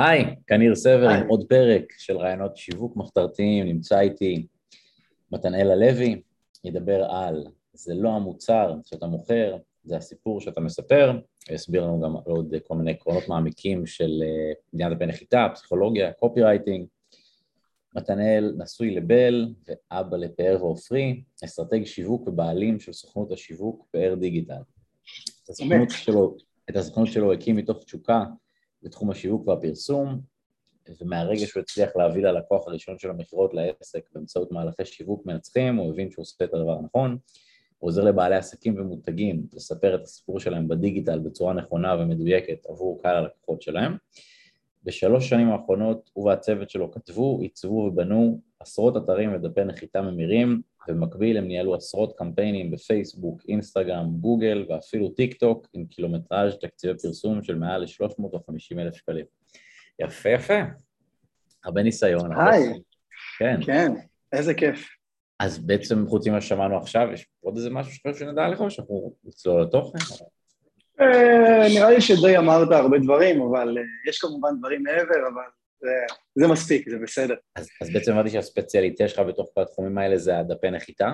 היי, כאן ניר סבר עם עוד פרק של רעיונות שיווק מחתרתיים, נמצא איתי מתנאל הלוי, ידבר על זה לא המוצר שאתה מוכר, זה הסיפור שאתה מספר, יסביר לנו גם עוד כל מיני עקרונות מעמיקים של בניית דף נחיתה, פסיכולוגיה, copywriting. מתנאל נשוי לבל ואבא לפאר ועופרי, אסטרטג שיווק ובעלים של סוכנות השיווק פאר דיגיטל. את הסוכנות שלו, את הסוכנות שלו הקים מתוך תשוקה בתחום השיווק והפרסום, ומהרגע שהוא הצליח להביא ללקוח הראשון של המכירות לעסק באמצעות מהלכי שיווק מנצחים, הוא הבין שהוא עושה את הדבר הנכון, הוא עוזר לבעלי עסקים ומותגים לספר את הסיפור שלהם בדיגיטל בצורה נכונה ומדויקת עבור קהל הלקוחות שלהם. בשלוש שנים האחרונות הוא והצוות שלו כתבו, עיצבו ובנו עשרות אתרים ודפי נחיתה ממירים, ובמקביל הם ניהלו עשרות קמפיינים בפייסבוק, אינסטגרם, גוגל ואפילו טיק טוק עם קילומטראז' תקציבי פרסום של מעל ל-350 אלף שקלים. יפה יפה, הרבה ניסיון. היי, כן. כן, איזה כיף. אז בעצם חוץ ממה ששמענו עכשיו, יש עוד איזה משהו שחושב שנדע עליך או שאנחנו נצלול לתוכן? אה, נראה לי שדי אמרת הרבה דברים, אבל אה, יש כמובן דברים מעבר, אבל זה מספיק, זה בסדר. אז, אז בעצם אמרתי שהספציאליטה שלך בתוך כל התחומים האלה זה הדפי נחיתה?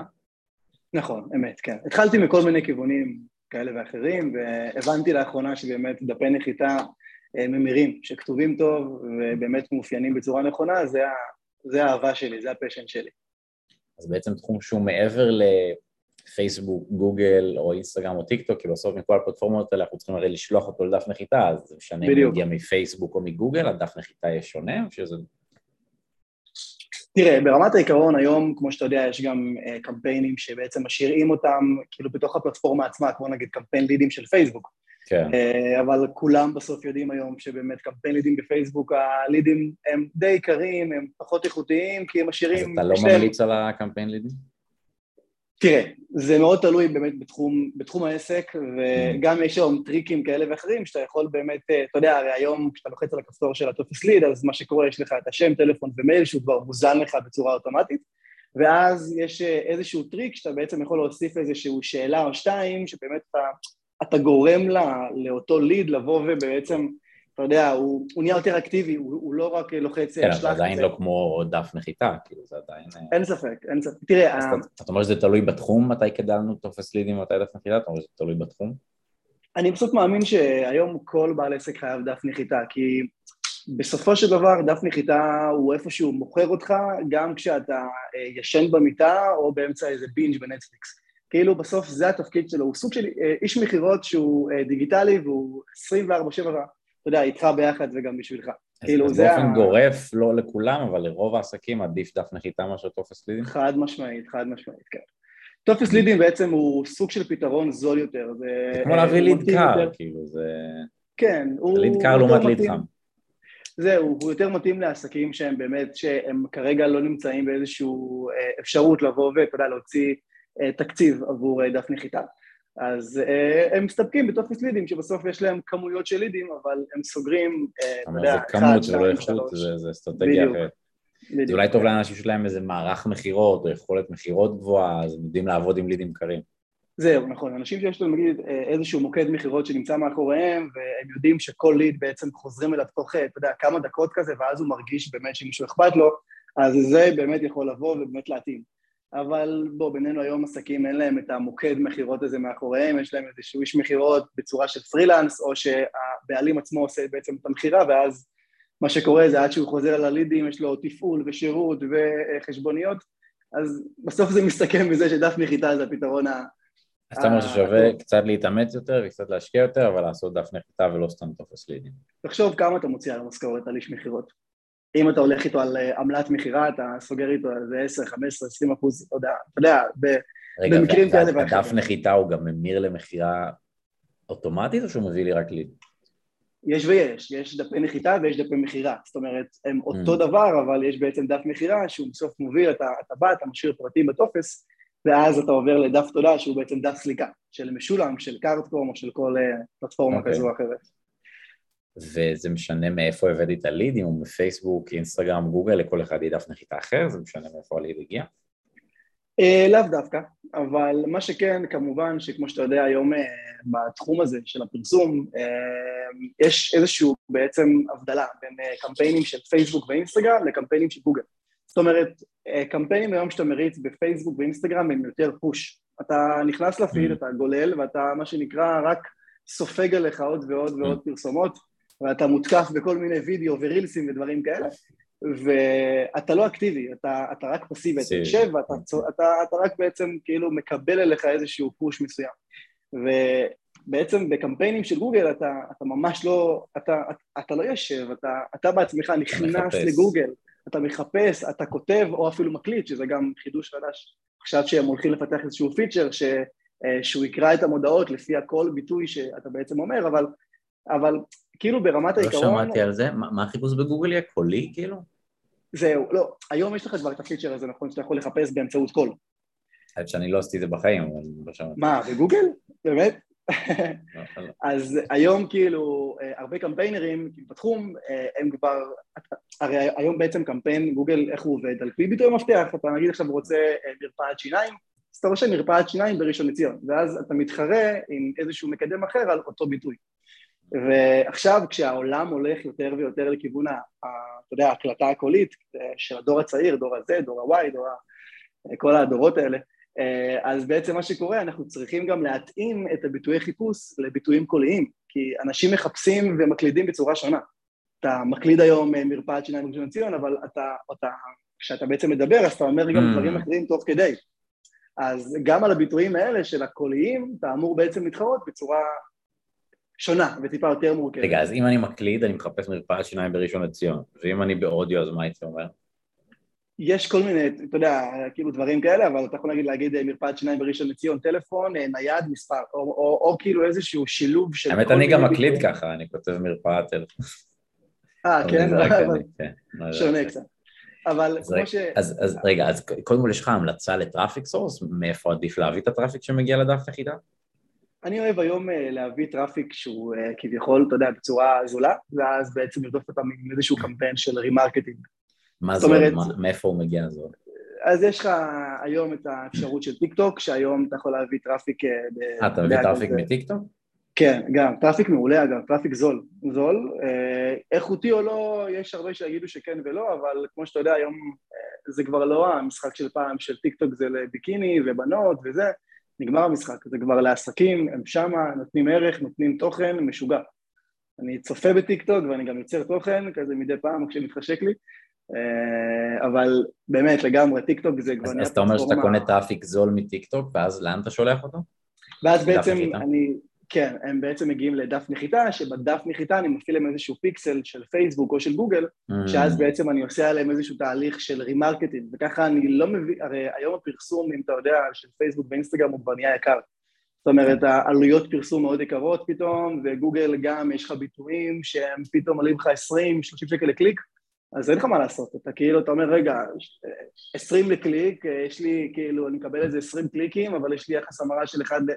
נכון, אמת, כן. התחלתי מכל מיני כיוונים כאלה ואחרים, והבנתי לאחרונה שבאמת דפי נחיתה אה, ממירים, שכתובים טוב ובאמת מאופיינים בצורה נכונה, זה, זה האהבה שלי, זה ה passion שלי. אז בעצם תחום שהוא מעבר לפייסבוק, גוגל או אינסטגרם או טיק טוק, כי בסוף מכל הפלטפורמות האלה אנחנו צריכים הרי לשלוח אותו לדף נחיתה, אז זה משנה אם מגיע מפייסבוק או מגוגל, הדף נחיתה יהיה שונה או שזה... תראה, ברמת העיקרון היום, כמו שאתה יודע, יש גם uh, קמפיינים שבעצם משאירים אותם כאילו בתוך הפלטפורמה עצמה, כמו נגיד קמפיין לידים של פייסבוק. כן. Uh, אבל כולם בסוף יודעים היום שבאמת קמפיין לידים בפייסבוק, הלידים הם די יקרים, הם פחות איכותיים, כי הם משאירים... אז אתה לא ממליץ על הקמפיין לידים? תראה, זה מאוד תלוי באמת בתחום, בתחום העסק, וגם יש היום טריקים כאלה ואחרים, שאתה יכול באמת, אתה יודע, הרי היום כשאתה לוחץ על הכפתור של הטופס ליד, אז מה שקורה, יש לך את השם, טלפון ומייל, שהוא כבר מוזן לך בצורה אוטומטית, ואז יש איזשהו טריק שאתה בעצם יכול להוסיף איזושהי שאלה או שתיים, שבאמת אתה, אתה גורם לה, לאותו ליד לבוא ובעצם אתה יודע, הוא, הוא נהיה יותר אקטיבי, הוא, הוא לא רק לוחץ כן, אבל עדיין לא כמו דף נחיתה, כאילו זה עדיין... אה, אין ספק, אין ספק. תראה... אתה, אתה אומר שזה תלוי בתחום, מתי כדאי לנו טופס לידים ומתי דף נחיתה? אתה אומר שזה תלוי בתחום? אני פשוט מאמין שהיום כל בעל עסק חייב דף נחיתה, כי בסופו של דבר דף נחיתה הוא איפשהו מוכר אותך, גם כשאתה אה, ישן במיטה או באמצע איזה בינג' בנטפליקס. כאילו בסוף זה התפקיד שלו, הוא סוג של אה, איש מכירות שהוא דיגיטלי והוא 24/7 אתה יודע, איתך ביחד וגם בשבילך. כאילו זה... באופן גורף, לא לכולם, אבל לרוב העסקים עדיף דף נחיתה מאשר טופס לידים? חד משמעית, חד משמעית, כן. טופס לידים בעצם הוא סוג של פתרון זול יותר. זה כמו להביא ליד קר, כאילו זה... כן, הוא... ליד קר לעומת ליד חם. זהו, הוא יותר מתאים לעסקים שהם באמת, שהם כרגע לא נמצאים באיזושהי אפשרות לבוא ואתה יודע, להוציא תקציב עבור דף נחיתה. אז uh, הם מסתפקים בטופס לידים, שבסוף יש להם כמויות של לידים, אבל הם סוגרים, אה, אתה יודע. זה כמות ולא איכות, זה אסטרטגיה אחרת. זה אולי טוב לאנשים שיש להם איזה מערך מכירות או יכולת מכירות גבוהה, אז הם יודעים לעבוד עם לידים קרים. זהו, נכון. אנשים שיש להם, נגיד, אה, איזשהו מוקד מכירות שנמצא מאחוריהם, והם יודעים שכל ליד בעצם חוזרים אליו תוך, אתה יודע, כמה דקות כזה, ואז הוא מרגיש באמת שמישהו אכפת לו, אז זה באמת יכול לבוא ובאמת להתאים. אבל בוא, בינינו היום עסקים אין להם את המוקד מכירות הזה מאחוריהם, יש להם איזשהו איש מכירות בצורה של פרילנס, או שהבעלים עצמו עושה בעצם את המכירה, ואז מה שקורה זה עד שהוא חוזר על הלידים, יש לו תפעול ושירות וחשבוניות, אז בסוף זה מסתכם בזה שדף נחיתה זה הפתרון ה... אז אתה אומר ששווה קצת להתאמץ יותר וקצת להשקיע יותר, אבל לעשות דף נחיתה ולא סתם טופס לידים. תחשוב כמה אתה מוציא על המשכורת על איש מכירות. אם אתה הולך איתו על אה, עמלת מכירה, אתה סוגר איתו על זה 10, 15, 20 אחוז, אתה יודע, אתה יודע, במקרים כאלה ואחרים. רגע, הדף נחיתה הוא גם ממיר למכירה אוטומטית, או שהוא מביא לי רק ליד? יש ויש, יש דפי נחיתה ויש דפי מכירה, זאת אומרת, הם אותו mm. דבר, אבל יש בעצם דף מכירה שהוא בסוף מוביל, אתה, אתה בא, אתה משאיר פרטים בטופס, ואז אתה עובר לדף תודה שהוא בעצם דף סליקה, של משולם, של קארטקום או של כל אה, פלטפורמה okay. אוקיי. כזו או אחרת. וזה משנה מאיפה הבאתי את הליד, אם הוא מפייסבוק, אינסטגרם, גוגל, לכל אחד יהיה דף נחיתה אחר, זה משנה מאיפה הליד הגיע? Uh, לאו דווקא, אבל מה שכן, כמובן שכמו שאתה יודע היום אה, בתחום הזה של הפרסום, אה, יש איזשהו בעצם הבדלה בין אה, קמפיינים של פייסבוק ואינסטגרם לקמפיינים של גוגל. זאת אומרת, קמפיינים היום שאתה מריץ בפייסבוק ואינסטגרם הם יותר פוש. אתה נכנס לפיד, mm. אתה גולל, ואתה מה שנקרא רק סופג עליך עוד ועוד ועוד mm. פרסומות, ואתה מותקף בכל מיני וידאו ורילסים ודברים כאלה, ואתה לא אקטיבי, אתה, אתה רק פסיבי, אתה יושב ואתה אתה, אתה רק בעצם כאילו מקבל אליך איזשהו פוש מסוים. ובעצם בקמפיינים של גוגל אתה, אתה ממש לא, אתה, אתה לא יושב, אתה, אתה בעצמך נכנס מחפש. לגוגל, אתה מחפש, אתה כותב או אפילו מקליט, שזה גם חידוש חדש. עכשיו שהם הולכים לפתח איזשהו פיצ'ר ש, אה, שהוא יקרא את המודעות לפי הקול ביטוי שאתה בעצם אומר, אבל, אבל כאילו ברמת לא העיקרון... לא שמעתי על זה, מה החיפוש בגוגל יהיה קולי כאילו? זהו, לא, היום יש לך כבר את הפיצ'ר הזה, נכון, שאתה יכול לחפש באמצעות קול. האמת שאני לא עשיתי את זה בחיים, אבל לא שמעתי. מה, בגוגל? באמת? לא, לא. אז היום כאילו אה, הרבה קמפיינרים בתחום אה, הם כבר, הרי היום בעצם קמפיין גוגל איך הוא עובד, על פי ביטוי מפתח, אתה נגיד עכשיו רוצה אה, מרפאת שיניים, אז אתה רושם מרפאת שיניים בראשון לציון, ואז אתה מתחרה עם איזשהו מקדם אחר על אותו ביטוי. ועכשיו כשהעולם הולך יותר ויותר לכיוון, אתה יודע, ההקלטה הקולית של הדור הצעיר, דור ה-Z, דור ה-Y, דור ה... כל הדורות האלה, אז בעצם מה שקורה, אנחנו צריכים גם להתאים את הביטויי חיפוש לביטויים קוליים, כי אנשים מחפשים ומקלידים בצורה שונה. אתה מקליד היום מרפאת שיניים בראשון לציון, אבל אתה, אתה, כשאתה בעצם מדבר, אז אתה אומר גם mm. דברים אחרים תוך כדי. אז גם על הביטויים האלה של הקוליים, אתה אמור בעצם להתחרות בצורה שונה וטיפה יותר מורכבת. רגע, אז אם אני מקליד, אני מחפש מרפאת שיניים בראשון לציון, ואם אני באודיו, אז מה הייתי אומר? יש כל מיני, אתה יודע, כאילו דברים כאלה, אבל אתה יכול להגיד, להגיד מרפאת שיניים בראשון לציון, טלפון, אה, נייד, מספר, או, או, או, או כאילו איזשהו שילוב של... האמת, אני גם מקליד ככה, אני כותב מרפאת טלפון. אה, כן? כן לא שונה קצת. אבל כמו ש... אז רגע, אז קודם כל יש לך המלצה ל traffic source? מאיפה עדיף להביא את ה traffic שמגיע לדף נחיתה? אני אוהב היום אה, להביא traffic שהוא אה, כביכול, אתה יודע, בצורה זולה, ואז בעצם לרדוף אותם עם איזשהו קמפיין של remarketing. מה זול? מאיפה הוא מגיע זול? אז יש לך היום את האפשרות של טיק טוק, שהיום אתה יכול להביא traffic... אה, אתה מביא traffic מטיק טוק? כן, גם, traffic מעולה אגב, traffic זול, זול, איכותי או לא, יש הרבה שיגידו שכן ולא, אבל כמו שאתה יודע היום זה כבר לא המשחק של פעם של טיק טוק זה לביקיני ובנות וזה, נגמר המשחק, זה כבר לעסקים, הם שמה, נותנים ערך, נותנים תוכן, משוגע. אני צופה בטיקטוק ואני גם יוצר תוכן כזה מדי פעם כשמתחשק לי, אה, אבל באמת לגמרי טיקטוק זה כבר... אז אתה אומר שאתה קונה traffic זול מטיקטוק ואז לאן אתה שולח אותו? ואז בעצם אני, כן, הם בעצם מגיעים לדף נחיתה, שבדף נחיתה אני מפעיל להם איזשהו פיקסל של פייסבוק או של גוגל, mm. שאז בעצם אני עושה עליהם איזשהו תהליך של remarketing, וככה אני לא מבין, הרי היום הפרסום, אם אתה יודע, של פייסבוק ואינסטגרם הוא כבר נהיה יקר. זאת אומרת, העלויות פרסום מאוד יקרות פתאום, וגוגל גם, יש לך ביטויים שהם פתאום עולים לך 20-30 שקל לקליק, אז אין לך מה לעשות, אתה כאילו, אתה אומר, רגע, 20 לקליק, יש לי, כאילו, אני מקבל איזה 20 קליקים, אבל יש לי יחס המרה של 1 ל...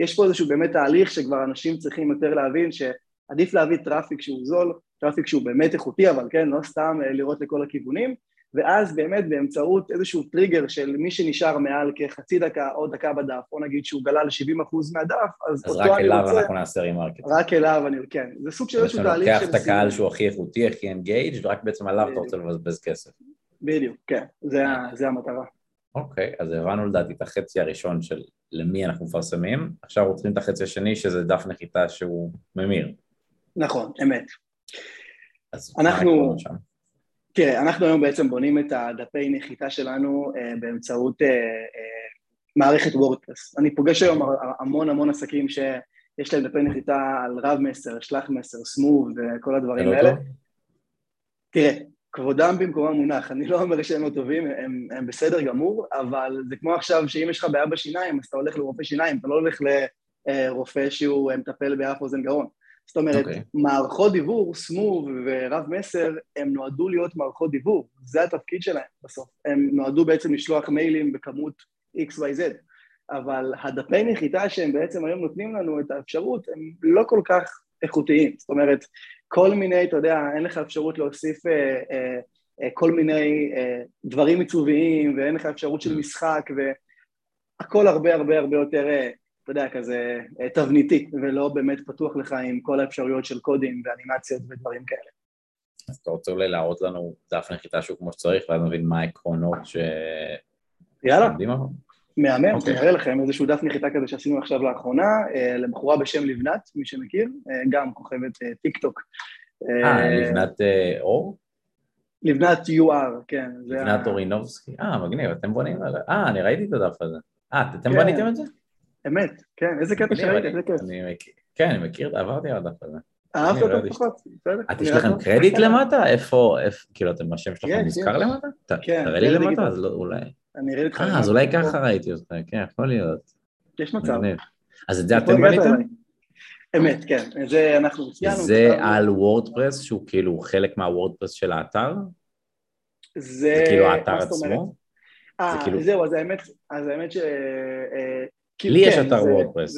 יש פה איזשהו באמת תהליך שכבר אנשים צריכים יותר להבין שעדיף להביא traffic שהוא זול, traffic שהוא באמת איכותי, אבל כן, לא סתם אה, לראות לכל הכיוונים, ואז באמת באמצעות איזשהו טריגר של מי שנשאר מעל כחצי דקה או דקה בדף, או נגיד שהוא גלל 70% מהדף, אז, אז אותו אני רוצה... אז רק אליו אנחנו נעשה remarket. רק אליו, אני, כן. זה סוג של איזשהו תהליך של... לוקח את הקהל שהוא הכי איכותי, הכי engaged, ורק בעצם עליו אתה רוצה לבזבז כסף. בדיוק, כן, זה, זה המטרה. אוקיי, אז הבנו לדעתי את החצי הראשון של למי אנחנו מפרסמים, עכשיו רוצים את החצי השני שזה דף נחיתה שהוא ממיר. נכון, אמת. אז אנחנו, תראה, אנחנו היום בעצם בונים את הדפי נחיתה שלנו אה, באמצעות אה, אה, מערכת וורדפרס. אני פוגש היום המון המון עסקים שיש להם דפי נחיתה על רב מסר, שלח מסר, סמוב וכל הדברים האלה. תראה, כבודם במקומם מונח, אני לא אומר שהם לא טובים, הם, הם בסדר גמור, אבל זה כמו עכשיו שאם יש לך בעיה בשיניים, אז אתה הולך לרופא שיניים, אתה לא הולך לרופא שהוא מטפל באף אוזן גרון. זאת אומרת, okay. אוקיי. מערכות דיבור, סמוב ורב מסר, הם נועדו להיות מערכות דיבור, זה התפקיד שלהם בסוף. הם נועדו בעצם לשלוח מיילים בכמות XYZ, אבל הדפי נחיתה שהם בעצם היום נותנים לנו את האפשרות, הם לא כל כך איכותיים. זאת אומרת, כל מיני, אתה יודע, אין לך אפשרות להוסיף אה, אה, אה, כל מיני אה, דברים עיצוביים, ואין לך אפשרות של mm. משחק, הכל הרבה הרבה הרבה יותר, אתה יודע, כזה תבניתי, ולא באמת פתוח לך עם כל האפשרויות של קודים ואנימציות ודברים כאלה. אז אתה רוצה אולי להראות לנו דף נחיתה שהוא כמו שצריך, ואז נבין מה העקרונות ש... יאללה, מהמם, אני אוקיי. אראה לכם איזשהו דף נחיתה כזה שעשינו עכשיו לאחרונה, אה, לבחורה בשם לבנת, מי שמכיר, אה, גם כוכבת אה, טיק טוק. אה, לבנת אור? לבנת UR, כן. לבנת אורינובסקי, אה, מגניב, אתם בונים על... אה, אני ראיתי את הדף הזה. אה, אתם כן. בניתם את זה? אמת, כן, איזה קטע שראיתי, איזה כיף. כן, אני מכיר, עברתי על הדף הזה. אהבת אותו פחות, בסדר. יש לכם קרדיט למטה? איפה, כאילו, אתם, השם שלכם נזכר למטה? כן. תראה לי למטה, אז לא, אולי... אני אראה לך... אה, אז אולי ככה ראיתי אותך, כן, יכול להיות. יש מצב. אז את זה אתם בניתם? אמת, כן. זה אנחנו ציינו. זה על וורדפרס, שהוא כאילו חלק מהוורדפרס של האתר? זה... כאילו האתר עצמו? אה, כאילו- זהו, אז האמת, אז האמת ש... אה, לי יש כן, אתר וורדפרס.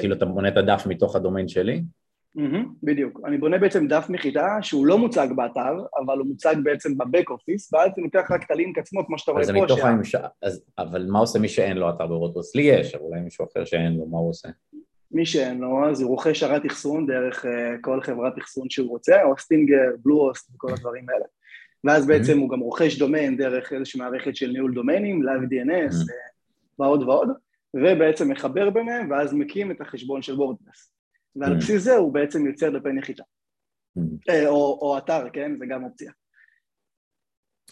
כאילו אתה בונה את הדף מתוך הדומיין שלי? Mm-hmm, בדיוק. אני בונה בעצם דף נחיתה שהוא לא מוצג באתר, אבל הוא מוצג בעצם ב back office, ואז אני לוקח רק את הלינק עצמו, כמו שאתה רואה פה. מתוך שה... המש... אז, אבל מה עושה מי שאין לו אתר בוורדפרס? לי יש, אבל אולי מישהו אחר שאין לו, מה הוא עושה? מי שאין לו, אז הוא רוכש שרת אחסון דרך uh, כל חברת אחסון שהוא רוצה, הוסטינגר, Bluehost וכל הדברים האלה. ואז בעצם mm-hmm. הוא גם רוכש דומיין דרך איזושהי מערכת של ניהול דומיינים, Live DNS mm-hmm. ועוד ועוד, ובעצם מחבר ביניהם, ואז מקים את החשבון של וורדפרס. ועל mm. בסיס זה הוא בעצם יוצר דפי נחיתה. Mm. אה, או, או אתר, כן? זה גם אופציה.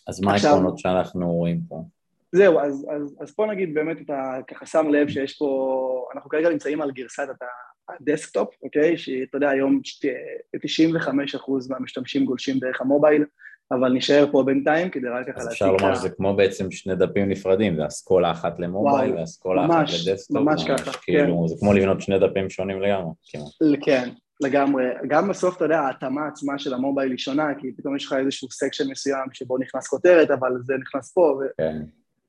אז מה העקרונות שאנחנו רואים פה? זהו, אז, אז, אז פה נגיד באמת אתה ככה שם לב שיש פה, אנחנו כרגע נמצאים על גרסת הדסקטופ, אוקיי? שאתה יודע, היום 95% מהמשתמשים גולשים דרך המובייל, אבל נשאר פה בינתיים כדי רק ככה להציג... אז אפשר לומר שזה כמו בעצם שני דפים נפרדים, זה אסכולה אחת למובייל ואסכולה אחת לדסקטופ. ממש ככה, כאילו, כן. זה כמו לבנות שני דפים שונים לגמרי, כמעט. כן, לגמרי. גם בסוף, אתה יודע, ההתאמה עצמה של המובייל היא שונה, כי פתאום יש לך איזשהו section מסוים שבו נכנס כותרת, אבל זה נכנס פה, ו... כן.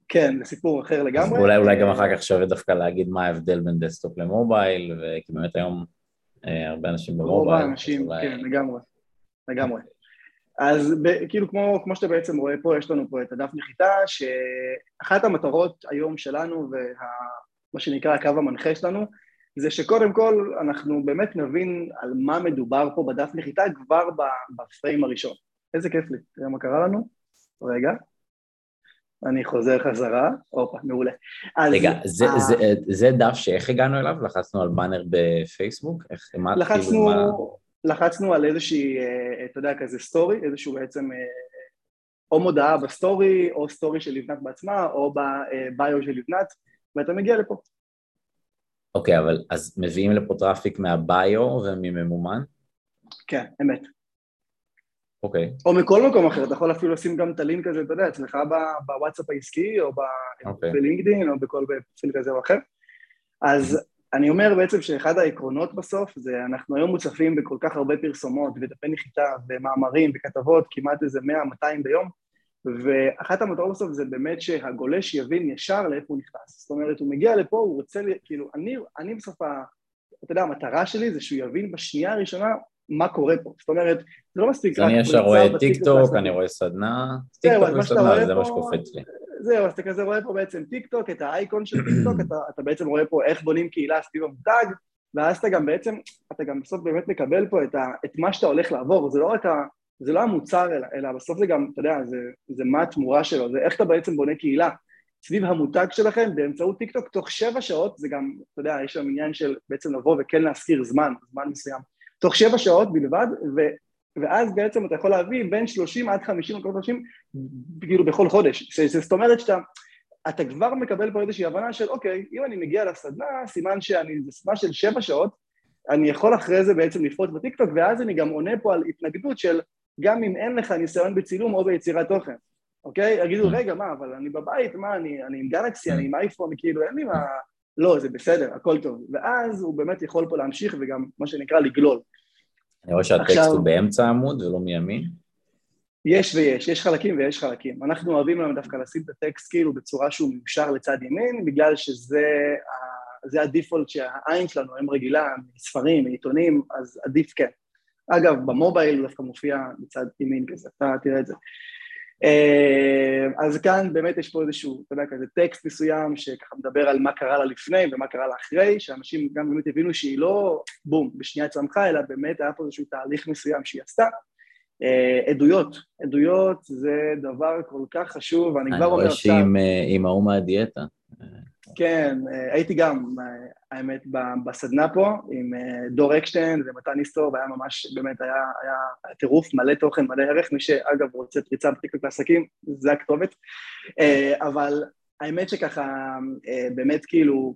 כן, זה סיפור אחר לגמרי. אולי, אולי גם אחר כך שווה דווקא להגיד מה ההבדל בין דסקטופ למובייל, וכי באמת היום אה, הרבה אנשים במובייל. רוב האנשים, אולי... כן, לגמרי, לגמרי. אז ב, כאילו כמו, כמו שאתה בעצם רואה פה, יש לנו פה את הדף נחיתה, שאחת המטרות היום שלנו ומה שנקרא הקו המנחה שלנו, זה שקודם כל אנחנו באמת נבין על מה מדובר פה בדף נחיתה כבר בפריים הראשון. איזה כיף לי, תראה מה קרה לנו. רגע. אני חוזר חזרה, הופה, מעולה. רגע, זה, ה... זה, זה, זה דף שאיך הגענו אליו? לחצנו על באנר בפייסבוק? איך, מה, לחצנו, כאילו, מה... לחצנו על איזושהי, אה, אתה יודע, כזה סטורי, איזשהו בעצם אה, או מודעה בסטורי, או סטורי של לבנת בעצמה, או בביו של לבנת, ואתה מגיע לפה. אוקיי, okay, אבל אז מביאים לפה traffic מהביו ומממומן? כן, אמת. אוקיי. Okay. או מכל מקום אחר, אתה יכול אפילו לשים גם את הלינק הזה, אתה יודע, אצלך בוואטסאפ העסקי, או אוקיי. בלינקדאין, או בכל פרופיל כזה או אחר. אז אני אומר בעצם שאחד העקרונות בסוף זה אנחנו היום מוצפים בכל כך הרבה פרסומות ודפי נחיתה ומאמרים וכתבות, כמעט איזה 100-200 ביום, ואחת המטרות בסוף זה באמת שהגולש יבין ישר לאיפה הוא נכנס. זאת אומרת, הוא מגיע לפה, הוא רוצה, כאילו, אני, אני בסוף, ה, אתה יודע, המטרה שלי זה שהוא יבין בשנייה הראשונה מה קורה פה. זאת אומרת, זה לא מספיק. אני ישר רואה טיק טוק, אני רואה סדנה, טיק טוק וסדנה, זה מה שקופץ לי. זהו, אז אתה כזה רואה פה בעצם טיק טוק, את האייקון של טיק טוק, אתה, אתה בעצם רואה פה איך בונים קהילה סביב המותג, ואז אתה גם בעצם, אתה גם בסוף באמת מקבל פה את, ה, את מה שאתה הולך לעבור, זה לא רק ה... זה לא המוצר, אלא, אלא בסוף זה גם, אתה יודע, זה, זה מה התמורה שלו, זה איך אתה בעצם בונה קהילה. סביב המותג שלכם באמצעות טיק טוק תוך שבע שעות, זה גם, אתה יודע, יש שם עניין של בעצם לבוא וכן להזכיר זמן, זמן מסוים, תוך שבע שעות בלבד, ואז בעצם אתה יכול להביא בין 30 עד 50 מקומות אנשים כאילו בכל חודש. זאת אומרת שאתה אתה כבר מקבל פה איזושהי הבנה של אוקיי, אם אני מגיע לסדנה, סימן שאני, זה סדנה של שבע שעות, אני יכול אחרי זה בעצם לפרוט בטיקטוק, ואז אני גם עונה פה על התנגדות של גם אם אין לך ניסיון בצילום או ביצירת תוכן, אוקיי? יגידו, רגע, מה, אבל אני בבית, מה, אני, אני עם גלקסי, אני עם אייפון, כאילו, אין לי מה... לא, זה בסדר, הכל טוב. ואז הוא באמת יכול פה להמשיך וגם, מה שנקרא, לגלול. אני רואה שהטקסט עכשיו, הוא באמצע העמוד ולא מימין. יש ויש, יש חלקים ויש חלקים. אנחנו אוהבים היום דווקא לשים את הטקסט כאילו בצורה שהוא מיושר לצד ימין, בגלל שזה זה הדיפולט שהעין שלנו היום רגילה, מספרים, מעיתונים, אז עדיף כן. אגב, במובייל דווקא מופיע בצד ימין כזה, אתה תראה את זה. אז כאן באמת יש פה איזשהו, אתה יודע, כזה טקסט מסוים שככה מדבר על מה קרה לה לפני ומה קרה לה אחרי, שאנשים גם באמת הבינו שהיא לא בום, בשנייה צמחה, אלא באמת היה פה איזשהו תהליך מסוים שהיא עשתה. עדויות, עדויות זה דבר כל כך חשוב, ואני כבר אומר עכשיו... אני רואה שהיא עם ההוא מהדיאטה. כן, הייתי גם, האמת, בסדנה פה עם דור אקשטיין ומתן היסטור, והיה ממש, באמת, היה, היה טירוף, מלא תוכן, מלא ערך, מי שאגב רוצה פריצה בטיקטוק לעסקים, זה הכתובת. אבל האמת שככה, באמת כאילו,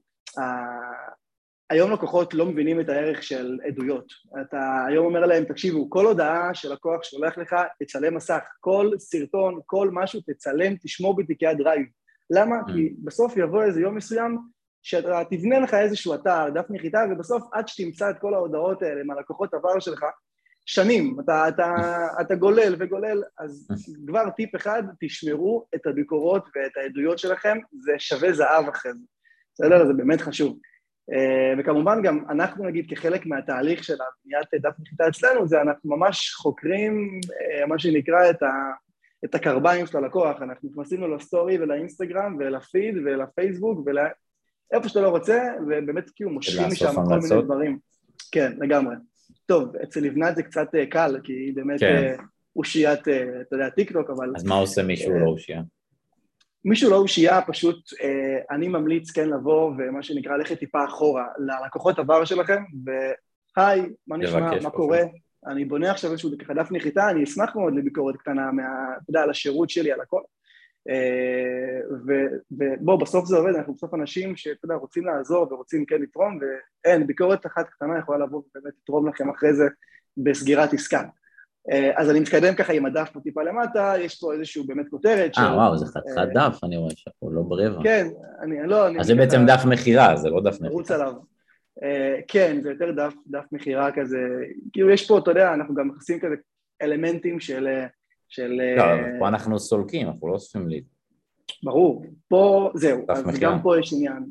היום לקוחות לא מבינים את הערך של עדויות. אתה היום אומר להם, תקשיבו, כל הודעה של לקוח שולח לך, תצלם מסך, כל סרטון, כל משהו, תצלם, תשמור בתיקי הדרייב. למה? Mm. כי בסוף יבוא איזה יום מסוים שאתה תבנה לך איזשהו אתר, דף נחיתה, ובסוף עד שתמצא את כל ההודעות האלה מהלקוחות עבר שלך, שנים, אתה, אתה, אתה גולל וגולל, אז כבר טיפ אחד, תשמרו את הביקורות ואת העדויות שלכם, זה שווה זהב אחרי זה. בסדר? זה באמת חשוב. אה, וכמובן גם אנחנו נגיד כחלק מהתהליך של הבניית דף נחיתה אצלנו, זה אנחנו ממש חוקרים אה, מה שנקרא את, ה, את הקרביים של הלקוח, אנחנו נכנסים לו לסטורי ולאינסטגרם ולפיד ולפייסבוק ולאיפה שאתה לא רוצה, ובאמת כאילו מושכים משם כל מיני דברים. כן, לגמרי. טוב, אצל לבנת זה קצת אה, קל, כי היא באמת כן. אושיית, אתה יודע, טיק טוק, אבל... אז מה עושה מישהו לא אושייה? מישהו לא אושייה, פשוט אה, אני ממליץ כן לבוא ומה שנקרא ללכת טיפה אחורה ללקוחות עבר שלכם, והי, מה נשמע, מה קורה? אני בונה עכשיו איזשהו דף נחיתה, אני אשמח מאוד לביקורת קטנה, מה, אתה יודע, על השירות שלי, על הכל. אה, ובוא, בסוף זה עובד, אנחנו בסוף אנשים שאתה יודע, רוצים לעזור ורוצים כן לתרום, ואין, ביקורת אחת קטנה יכולה לבוא ובאמת לתרום לכם אחרי זה בסגירת עסקה. אה, אז אני מתקדם ככה עם הדף פה טיפה למטה, יש פה איזשהו באמת כותרת. אה, וואו, זה חתיכת אה, דף, אני רואה שאנחנו לא ברבע. כן, אני לא... אז זה בעצם דף מכירה, זה לא דף מכירה. רוץ עליו. אה, כן, זה יותר דף, דף מכירה כזה, כאילו יש פה, אתה יודע, אנחנו גם מכניסים כזה אלמנטים של... של... לא, פה אנחנו סולקים, אנחנו לא אוספים לי. ברור, פה, זהו, אז גם פה יש עניין,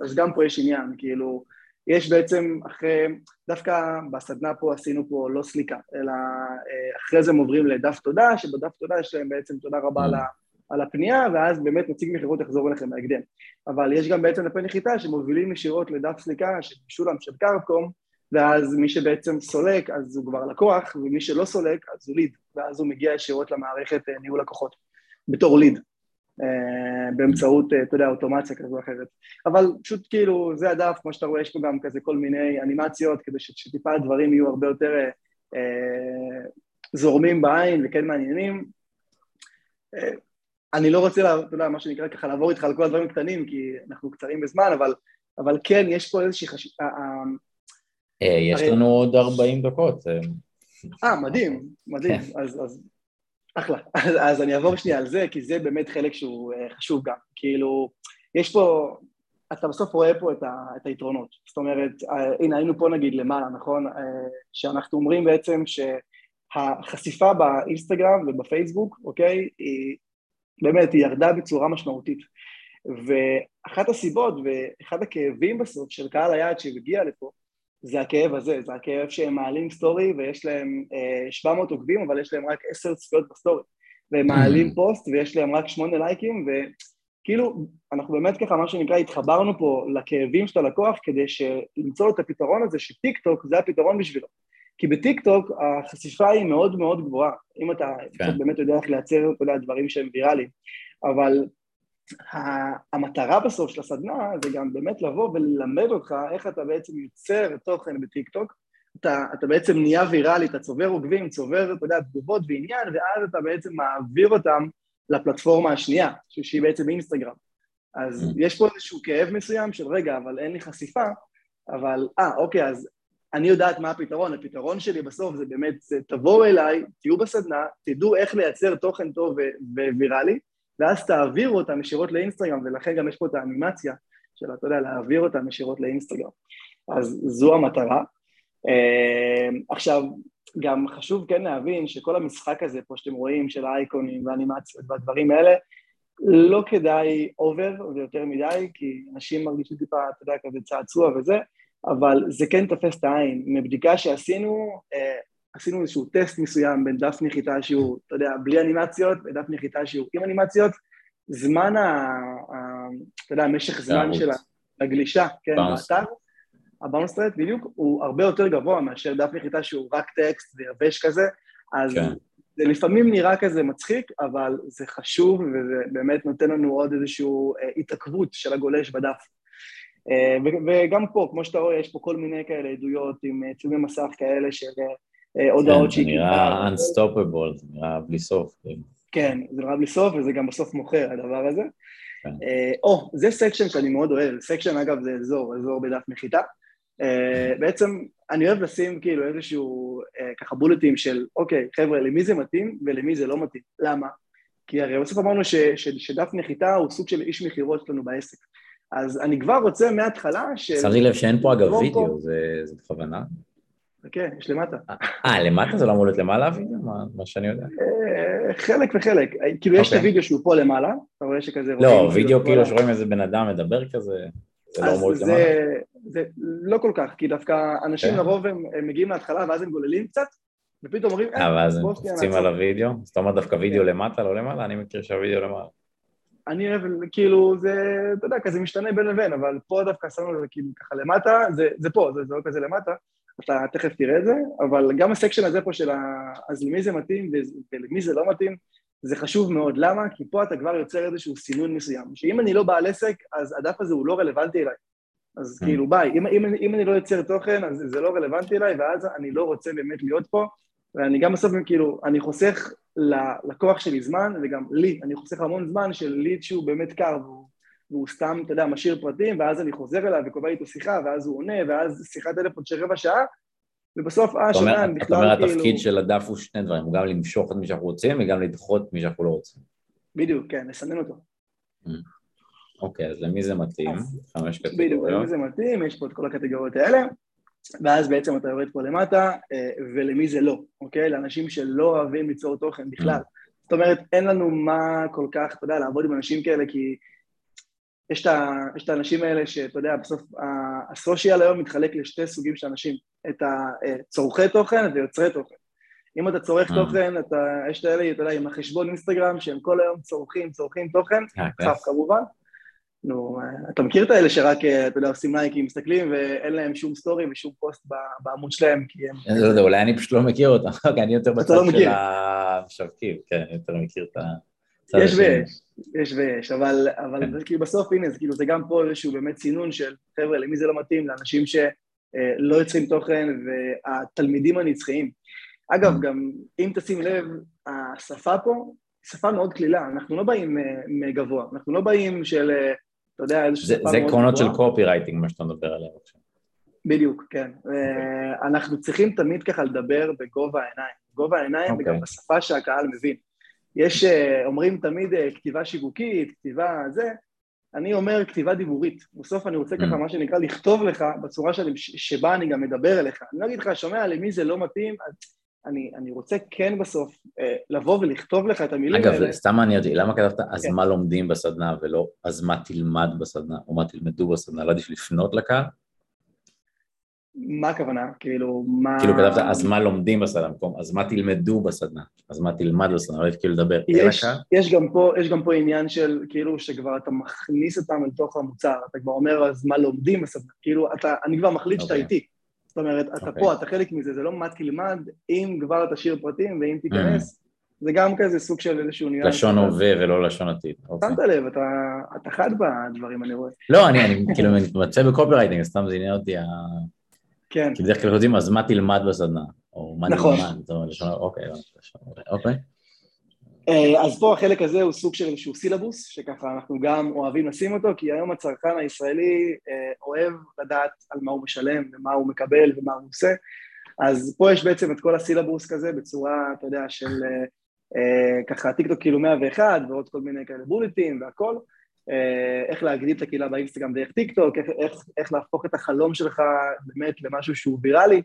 אז גם פה יש עניין, כאילו... יש בעצם אחרי, דווקא בסדנה פה עשינו פה לא סליקה, אלא אה, אחרי זה הם עוברים לדף תודה, שבדף תודה יש להם בעצם תודה רבה על, על הפנייה, ואז באמת נציג מכירות יחזור אליכם בהקדם. אבל יש גם בעצם דפי נחיתה שמובילים ישירות לדף סליקה של משולם של קרקום, ואז מי שבעצם סולק אז הוא כבר לקוח, ומי שלא סולק אז הוא ליד, ואז הוא מגיע ישירות למערכת אה, ניהול לקוחות, בתור ליד. אה, באמצעות, אה, אתה יודע, אוטומציה כזו או אחרת. אבל פשוט כאילו, זה הדף, כמו שאתה רואה, יש פה גם כזה כל מיני אנימציות, כדי שטיפה הדברים יהיו הרבה יותר אה, זורמים בעין וכן מעניינים. אה, אני לא רוצה, אתה יודע, מה שנקרא ככה, לעבור איתך על כל הדברים הקטנים, כי אנחנו קצרים בזמן, אבל, אבל כן, יש פה איזושהי חשיבה... יש לנו עוד 40 דקות. אה, מדהים, מדהים. כן. אז, אז אחלה. אז, אז אני אעבור שנייה על זה, כי זה באמת חלק שהוא חשוב גם. כאילו, יש פה, אתה בסוף רואה פה את, ה, את היתרונות. זאת אומרת, הנה, היינו פה נגיד למעלה, נכון? שאנחנו אומרים בעצם שהחשיפה באינסטגרם ובפייסבוק, אוקיי, היא באמת, היא ירדה בצורה משמעותית. ואחת הסיבות ואחד הכאבים בסוף של קהל היעד שהגיע לפה, זה הכאב הזה, זה הכאב שהם מעלים סטורי ויש להם אה, 700 עוקבים אבל יש להם רק 10 צפיות בסטורי והם מעלים mm. פוסט ויש להם רק 8 לייקים וכאילו אנחנו באמת ככה מה שנקרא התחברנו פה לכאבים של הלקוח כדי למצוא את הפתרון הזה שטיק טוק זה הפתרון בשבילו כי בטיק טוק החשיפה היא מאוד מאוד גבוהה אם אתה כן. באמת יודע איך לייצר אתה יודע, דברים שהם ויראליים אבל המטרה בסוף של הסדנה זה גם באמת לבוא וללמד אותך איך אתה בעצם יוצר תוכן בטיקטוק, אתה, אתה בעצם נהיה ויראלי, אתה צובר עוקבים, צובר, אתה יודע, תגובות ועניין, ואז אתה בעצם מעביר אותם לפלטפורמה השנייה, שהיא בעצם אינסטגרם. אז mm. יש פה איזשהו כאב מסוים של רגע, אבל אין לי חשיפה, אבל, אה, אוקיי, אז אני יודעת מה הפתרון, הפתרון שלי בסוף זה באמת, זה תבואו אליי, תהיו בסדנה, תדעו איך לייצר תוכן טוב וויראלי, ואז תעבירו אותם ישירות לאינסטגרם, ולכן גם יש פה את האנימציה של, אתה יודע, להעביר אותם ישירות לאינסטגרם. אז זו המטרה. אמ, עכשיו, גם חשוב כן להבין שכל המשחק הזה פה שאתם רואים של האייקונים והאנימציות והדברים האלה, לא כדאי אובר ויותר מדי, כי אנשים מרגישים טיפה, אתה יודע, כזה צעצוע וזה, אבל זה כן תופס את העין. מבדיקה שעשינו, אה, עשינו איזשהו טסט מסוים בין דף נחיתה שהוא, אתה יודע, בלי אנימציות, ודף נחיתה שהוא עם אנימציות, זמן ה... אתה יודע, משך זמן של הגלישה, כן, באתר, הבאונס רייט בדיוק, הוא הרבה יותר גבוה מאשר דף נחיתה שהוא רק טקסט ויבש כזה, אז כן. זה לפעמים נראה כזה מצחיק, אבל זה חשוב וזה באמת נותן לנו עוד איזושהי אה, התעכבות של הגולש בדף. אה, וגם פה, כמו שאתה רואה, יש פה כל מיני כאלה עדויות עם אה, צילומי מסך כאלה של הודעות כן, שהיא... זה נראה unstoppable, זה נראה בלי סוף. כן. כן, זה נראה בלי סוף וזה גם בסוף מוכר הדבר הזה. כן. או, זה section שאני מאוד אוהב, section אגב זה אזור, אזור בדף נחיתה. בעצם אני אוהב לשים כאילו איזשהו ככה בולטים של אוקיי, חבר'ה, למי זה מתאים ולמי זה לא מתאים. למה? כי הרי בסוף אמרנו שדף נחיתה הוא סוג של איש מכירות שלנו בעסק. אז אני כבר רוצה מההתחלה ש... שמתי לב שאין פה אגב וידאו, זה, בכוונה? כן, יש למטה. אה, למטה זה לא אמור להיות למעלה הוידאו? מה, שאני יודע. אה, חלק וחלק. כאילו יש את אוקיי. הוידאו שהוא פה למעלה, אתה רואה שכזה... לא, וידאו כאילו שרואים איזה בן אדם מדבר כזה, זה לא אמור להיות למעלה. זה לא כל כך, כי דווקא אנשים כן. לרוב הם מגיעים להתחלה ואז הם גוללים קצת, ופתאום אומרים, אה, ואז הם קופצים על הוידאו? אז אתה אומר דווקא וידאו למטה, לא למעלה? אני מכיר שהוידאו למעלה. אני אוהב, כאילו, זה, אתה יודע, כזה משתנה בין לבין, אבל פה דווקא שמנו את זה כאילו ככה למטה, זה, זה פה, זה, זה לא כזה למטה, אתה תכף תראה את זה, אבל גם הסקשן הזה פה של ה... אז למי זה מתאים ולמי זה לא מתאים, זה חשוב מאוד. למה? כי פה אתה כבר יוצר איזשהו סינון מסוים, שאם אני לא בעל עסק, אז הדף הזה הוא לא רלוונטי אליי. אז mm. כאילו ביי, אם, אם, אם אני לא יוצר תוכן, אז זה לא רלוונטי אליי, ואז אני לא רוצה באמת להיות פה, ואני גם בסוף, כאילו, אני חוסך ללקוח שלי זמן, וגם לי, אני חוסך המון זמן של ליד שהוא באמת קר, והוא, והוא סתם, אתה יודע, משאיר פרטים, ואז אני חוזר אליו וקובע איתו שיחה, ואז הוא עונה, ואז שיחת טלפון של רבע שעה, ובסוף, אה, שומע, בכלל כאילו... אתה אומר, התפקיד של הדף הוא שני דברים, הוא גם למשוך את מי שאנחנו רוצים, וגם לדחות את מי שאנחנו לא רוצים. בדיוק, כן, לסנן אותו. אוקיי, אז למי זה מתאים? חמש קטגוריות. בדיוק, למי זה מתאים, יש פה את כל הקטגוריות האלה. ואז בעצם אתה יורד פה למטה, אה, ולמי זה לא, אוקיי? לאנשים שלא אוהבים ליצור תוכן בכלל. זאת אומרת, אין לנו מה כל כך, אתה יודע, לעבוד עם אנשים כאלה, כי יש את האנשים האלה שאתה יודע, בסוף ה social היום מתחלק לשתי סוגים של אנשים, את הצורכי תוכן ויוצרי תוכן. אם אתה צורך תוכן, אתה, יש את האלה, אתה יודע, עם החשבון אינסטגרם, שהם כל היום צורכים, צורכים תוכן, חף אה, כמובן, נו, אתה מכיר את האלה שרק, אה, אתה יודע, עושים לייקים, מסתכלים ואין להם שום סטורי ושום פוסט בעמוד שלהם, כי הם... אני לא יודע, אולי אני פשוט לא מכיר אותם, אני יותר בצד לא של המשווקים, כן, אני יותר מכיר את ה... יש ויש, יש ויש, אבל, אבל כן. כאילו בסוף, הנה, זה כאילו, זה גם פה איזשהו באמת צינון של, חבר'ה, למי זה לא מתאים? לאנשים שלא אה, יוצרים תוכן והתלמידים הנצחיים. אגב, mm. גם אם תשים לב, השפה פה, שפה מאוד קלילה, אנחנו לא באים אה, מגבוה, אנחנו לא באים של אתה יודע, איזושהי שפה מאוד גבוהה. זה עקרונות של קופי רייטינג, מה שאתה מדבר עליהם עכשיו. בדיוק, כן. Okay. אוקיי. אנחנו צריכים תמיד ככה לדבר בגובה העיניים. גובה העיניים okay. וגם אוקיי. בשפה שהקהל מבין. יש, אה, אומרים תמיד אה, כתיבה שיווקית, כתיבה זה, אני אומר כתיבה דיבורית. בסוף אני רוצה mm. ככה, מה שנקרא, לכתוב לך בצורה שאני, שבה אני גם מדבר אליך. אני לא אגיד לך, שומע, למי זה לא מתאים, אז אני, אני רוצה כן בסוף אה, לבוא ולכתוב לך את המילים אגב, האלה. אגב, סתם מעניין אותי, למה כתבת אז כן. מה לומדים בסדנה ולא אז מה תלמד בסדנה, או מה תלמדו בסדנה? לא עדיף לפנות לקהל? מה הכוונה? כאילו, מה... כאילו כתבת אז מה לומדים בסדנה, במקום אז מה תלמדו בסדנה, אז מה תלמד בסדנה, לא עדיף כאילו לדבר אל הקהל? יש גם, פה, יש גם פה עניין של כאילו שכבר אתה מכניס אותם אל תוך המוצר, אתה כבר אומר אז מה לומדים בסדנה, כאילו אתה, אני כבר מחליט okay. שאתה אוקיי. איתי. אומרת, אתה okay. אוקיי. פה, אתה חלק מזה, זה לא מה תלמד, אם כבר תשאיר פרטים ואם תיכנס, mm. זה גם כזה סוג של איזשהו ניואנס. לשון הווה ולא לשון עתיד. אוקיי. שמת לב, אתה, אתה חד בדברים, אני רואה. לא, אני, אני כאילו מתמצא בקופי סתם זה עניין אותי ה... כן. כי בדרך כלל יודעים, אז מה תלמד בסדנה? או מה נכון. נלמד, אוקיי, אוקיי. אה, אז פה החלק הזה הוא סוג של איזשהו סילבוס, שככה אנחנו גם אוהבים לשים אותו, כי היום הצרכן הישראלי אה, אוהב לדעת על מה הוא משלם ומה הוא מקבל ומה הוא עושה, אז פה יש בעצם את כל הסילבוס כזה בצורה, אתה יודע, של אה, ככה טיקטוק כאילו 101 ועוד כל מיני כאלה בולטים והכל, איך להגדיל את הקהילה באינסטגרם דרך טיקטוק, איך, איך, איך להפוך את החלום שלך באמת למשהו שהוא ויראלי.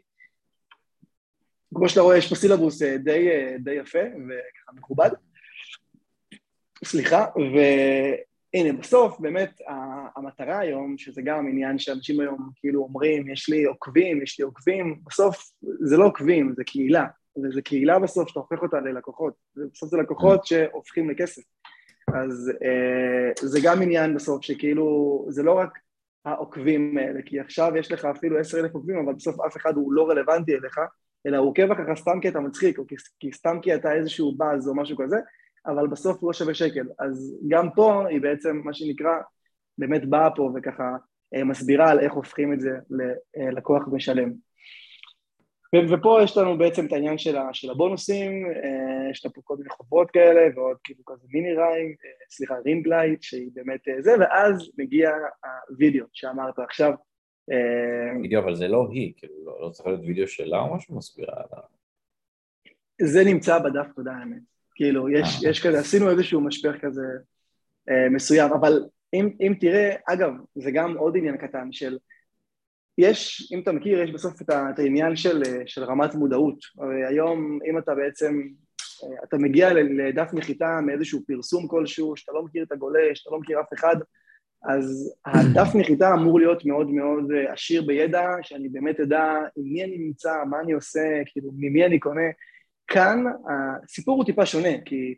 כמו שאתה רואה, יש פה סילבוס די, די יפה וככה מכובד. סליחה, הנה, בסוף באמת המטרה היום, שזה גם עניין שאנשים היום כאילו אומרים, יש לי עוקבים, יש לי עוקבים, בסוף זה לא עוקבים, זה קהילה, וזה קהילה בסוף שאתה הופך אותה ללקוחות, בסוף זה לקוחות שהופכים לכסף. אז אה, זה גם עניין בסוף שכאילו, זה לא רק העוקבים האלה, כי עכשיו יש לך אפילו עשר אלף עוקבים, אבל בסוף אף אחד הוא לא רלוונטי אליך, אלא הוא עוקב אחריך סתם כי אתה מצחיק, או כי, סתם כי אתה איזשהו באז או משהו כזה, אבל בסוף הוא לא שווה שקל. אז גם פה היא בעצם, מה שנקרא, באמת באה פה וככה אה, מסבירה על איך הופכים את זה ללקוח משלם. ופה יש לנו בעצם את העניין של, של הבונוסים, אה, יש לנו פה כל מיני חוברות כאלה, ועוד כאילו כזה מיני ריים, אה, סליחה, ring light, שהיא באמת זה, ואז מגיע הווידאו שאמרת עכשיו. וידאו, אבל זה לא היא, כאילו, לא, לא צריך להיות וידאו שלה או משהו מסבירה עליו. זה נמצא בדף תודה האמת. כאילו, יש, יש כזה, עשינו איזשהו משפך כזה אה, מסוים, אבל אם, אם תראה, אגב, זה גם עוד עניין קטן של, יש, אם אתה מכיר, יש בסוף את, ה, את העניין של, של רמת מודעות. הרי היום, אם אתה בעצם, אה, אתה מגיע לדף נחיתה מאיזשהו פרסום כלשהו, שאתה לא מכיר את הגולש, שאתה לא מכיר אף אחד, אז הדף נחיתה אמור להיות מאוד מאוד אה, עשיר בידע, שאני באמת אדע עם מי אני נמצא, מה אני עושה, כאילו, ממי אני קונה. כאן הסיפור הוא טיפה שונה, כי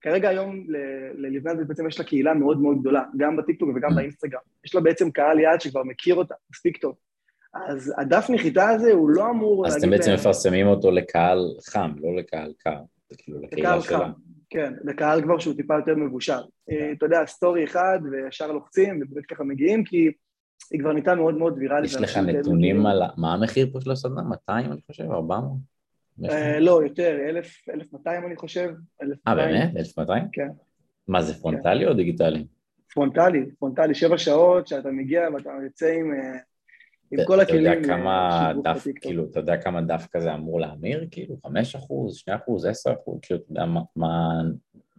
כרגע היום ללבנת בעצם יש לה קהילה מאוד מאוד גדולה, גם בטיקטוק וגם באינסטגרם. יש לה בעצם קהל יעד שכבר מכיר אותה מספיק טוב. אז הדף נחיתה הזה הוא לא אמור אז אתם בעצם מפרסמים אותו לקהל חם, לא לקהל קר, זה כאילו לקהילה שלה. כן, לקהל כבר שהוא טיפה יותר מבושל. אה, אתה יודע, סטורי אחד וישר לוחצים ובאמת ככה מגיעים, כי היא כבר נהייתה מאוד מאוד ויראלית. יש לך נתונים על מה המחיר פה של הסדנה? 200 אני חושב? 400? אה, לא, יותר, 1,200 אני חושב. אה, באמת? 1,200? כן. מה זה, פרונטלי או דיגיטלי? פרונטלי, פרונטלי, שבע שעות שאתה מגיע ואתה יוצא עם, אה, עם כל הכלים. אתה יודע כמה דף, כאילו, אתה יודע כמה דף כזה אמור להמיר? כאילו, 5 אחוז, 2 אחוז, 10 אחוז, כאילו, אתה יודע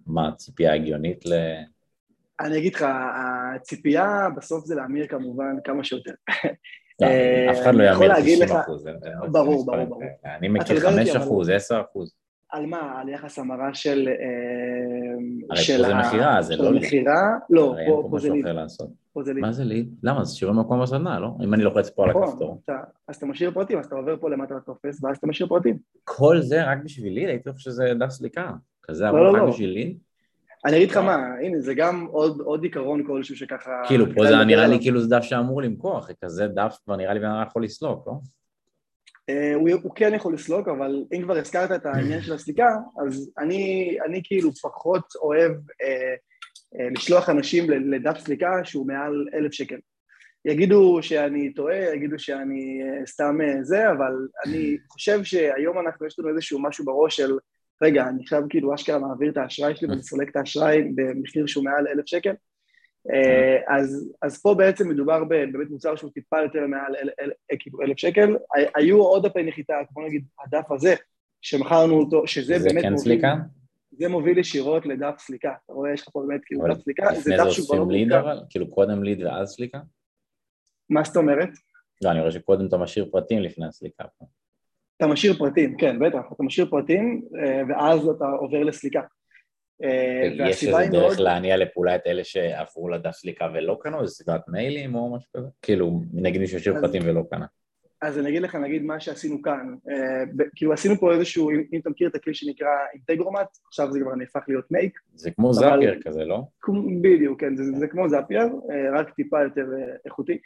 מה הציפייה ההגיונית ל... אני אגיד לך, הציפייה בסוף זה להמיר כמובן כמה שיותר. אף אחד לא יאמין 90 אחוז. ברור, ברור, ברור. אני מכיר 5 אחוז, 10 אחוז. על מה? על יחס המרה של... הרי פה זה מכירה, זה לא... מכירה? לא, פה זה ליד. מה זה ליד? למה? זה שיעורי מקום בסדנה, לא? אם אני לוחץ פה על נכון, הכפתור. אז אתה משאיר פרטים, אז אתה עובר פה למטה לטופס, ואז אתה משאיר פרטים. כל זה רק בשביל ליד? הייתי חושב שזה דף סליקה. כזה לא, עבור לא, רק בשביל ליד? אני אגיד לך מה, הנה, זה גם עוד, עוד עיקרון כלשהו שככה... כאילו, פה זה נראה לי כאילו זה דף שאמור למכור, אחרי כזה דף כבר נראה לי בן אדם יכול לסלוק, לא? Uh, הוא, הוא כן יכול לסלוק, אבל אם כבר הזכרת את העניין של הסליקה, אז אני, אני כאילו פחות אוהב uh, uh, לשלוח אנשים לדף סליקה שהוא מעל אלף שקל. יגידו שאני טועה, יגידו שאני uh, סתם uh, זה, אבל אני חושב שהיום אנחנו, יש לנו איזשהו משהו בראש של רגע, אני עכשיו כאילו אשכרה מעביר את האשראי שלי ואני סולק את האשראי במחיר שהוא מעל אלף שקל. אה, אז, אז פה בעצם מדובר באמת מוצר שהוא טיפה יותר מעל כאילו אלף שקל. היו עוד דפי נחיתה, כמו נגיד הדף הזה, שמכרנו אותו, שזה זה באמת כן מוביל, סליקה? זה מוביל ישירות לדף סליקה. אתה רואה, יש לך פה באמת כאילו דף סליקה, זה דף שהוא כבר לא ליד אבל? כאילו קודם ליד ואז סליקה? מה זאת אומרת? לא, אני רואה שקודם אתה משאיר פרטים לפני הסליקה. אתה משאיר פרטים, כן, בטח, אתה משאיר פרטים אה, ואז אתה עובר לסליקה. אה, יש איזה דרך מאוד... להניע לפעולה את אלה שעברו לדף סליקה ולא קנו? איזה סדרת מיילים או משהו כזה? כאילו, נגיד מישהו השאיר פרטים ולא קנה. אז אני אגיד לך, נגיד מה שעשינו כאן, uh, כאילו עשינו פה איזשהו, אם, אם אתה מכיר את הכלי שנקרא אינטגרומט, עכשיו זה כבר נהפך להיות מייק. זה כמו אבל... זאפייר כזה, לא? בדיוק, כן, זה, זה כמו זאפייר, uh, רק טיפה יותר איכותי.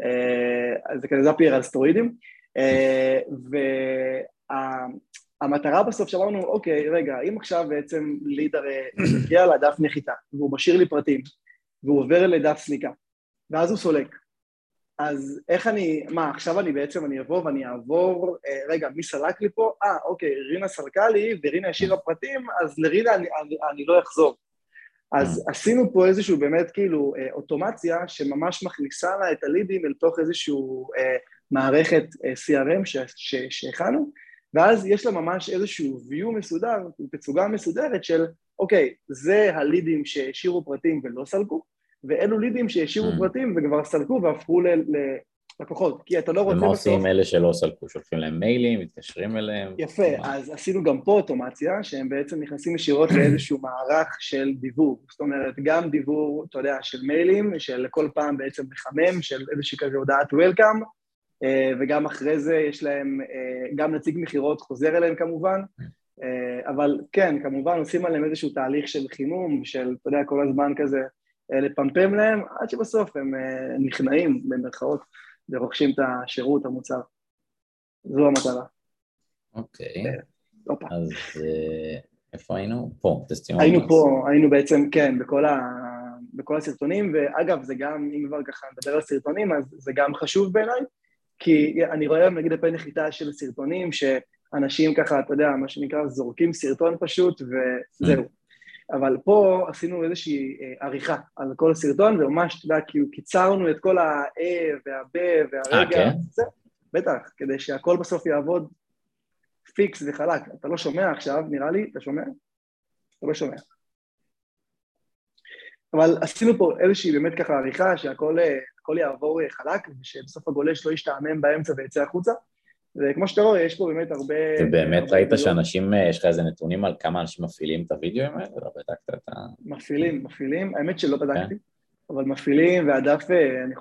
Uh, זה כזה זאפייר על סטרואידים. Uh, והמטרה בסוף שאמרנו, אוקיי, רגע, אם עכשיו בעצם ליד הרי מגיע לדף נחיתה, והוא משאיר לי פרטים, והוא עובר לדף סליקה, ואז הוא סולק. אז איך אני, מה, עכשיו אני בעצם, אני אבוא ואני אעבור, אה, רגע, מי סלק לי פה? אה, אוקיי, רינה סלקה לי, ורינה השאירה פרטים, אז לרינה אני, אני, אני לא אחזור. אז עשינו פה איזשהו באמת כאילו אה, אוטומציה שממש מכניסה לה את הלידים אל תוך איזשהו אה, מערכת אה, CRM שהכנו, ואז יש לה ממש איזשהו view מסודר, תצוגה מסודרת של, אוקיי, זה הלידים שהשאירו פרטים ולא סלקו, ואלו לידים שהשאירו mm. פרטים וכבר סלקו והפכו ל, ל, לקוחות, כי אתה לא רוצה. ומה עושים אלה שלא סלקו? שולחים להם מיילים, מתקשרים אליהם? יפה, אז עשינו גם פה אוטומציה, שהם בעצם נכנסים ישירות לאיזשהו מערך של דיוור, זאת אומרת, גם דיוור, אתה יודע, של מיילים, של כל פעם בעצם מחמם, של איזושהי כזה הודעת וולקאם, וגם אחרי זה יש להם, גם נציג מכירות חוזר אליהם כמובן, אבל כן, כמובן עושים עליהם איזשהו תהליך של חימום, של, אתה יודע, כל הזמן כזה לפמפם להם, עד שבסוף הם נכנעים, במרכאות. ורוכשים את השירות, המוצר. זו המטרה. אוקיי. אה, אז אה, איפה היינו? פה, טסטימון. היינו פה, היינו בעצם, כן, בכל, ה... בכל הסרטונים, ואגב, זה גם, אם כבר ככה נדבר על סרטונים, אז זה גם חשוב בעיניי, כי אני רואה היום נגיד בפי נחיתה של סרטונים, שאנשים ככה, אתה יודע, מה שנקרא, זורקים סרטון פשוט, וזהו. אבל פה עשינו איזושהי אה, עריכה על כל הסרטון, וממש, אתה יודע, כאילו קיצרנו את כל ה-אה וה-ב והרגע, אה, כן? זה, בטח, כדי שהכל בסוף יעבוד פיקס וחלק. אתה לא שומע עכשיו, נראה לי, אתה שומע? אתה לא שומע. אבל עשינו פה איזושהי באמת ככה עריכה, שהכל אה, יעבור אה, חלק, ושבסוף הגולש לא ישתעמם באמצע ויצא החוצה. וכמו שאתה רואה, יש פה באמת הרבה... ובאמת ראית שאנשים, יש לך איזה נתונים על כמה אנשים מפעילים את הוידאוים האלה? לא בדקת את ה... מפעילים, מפעילים. האמת שלא בדקתי, כן. אבל מפעילים, והדף, אה, אני,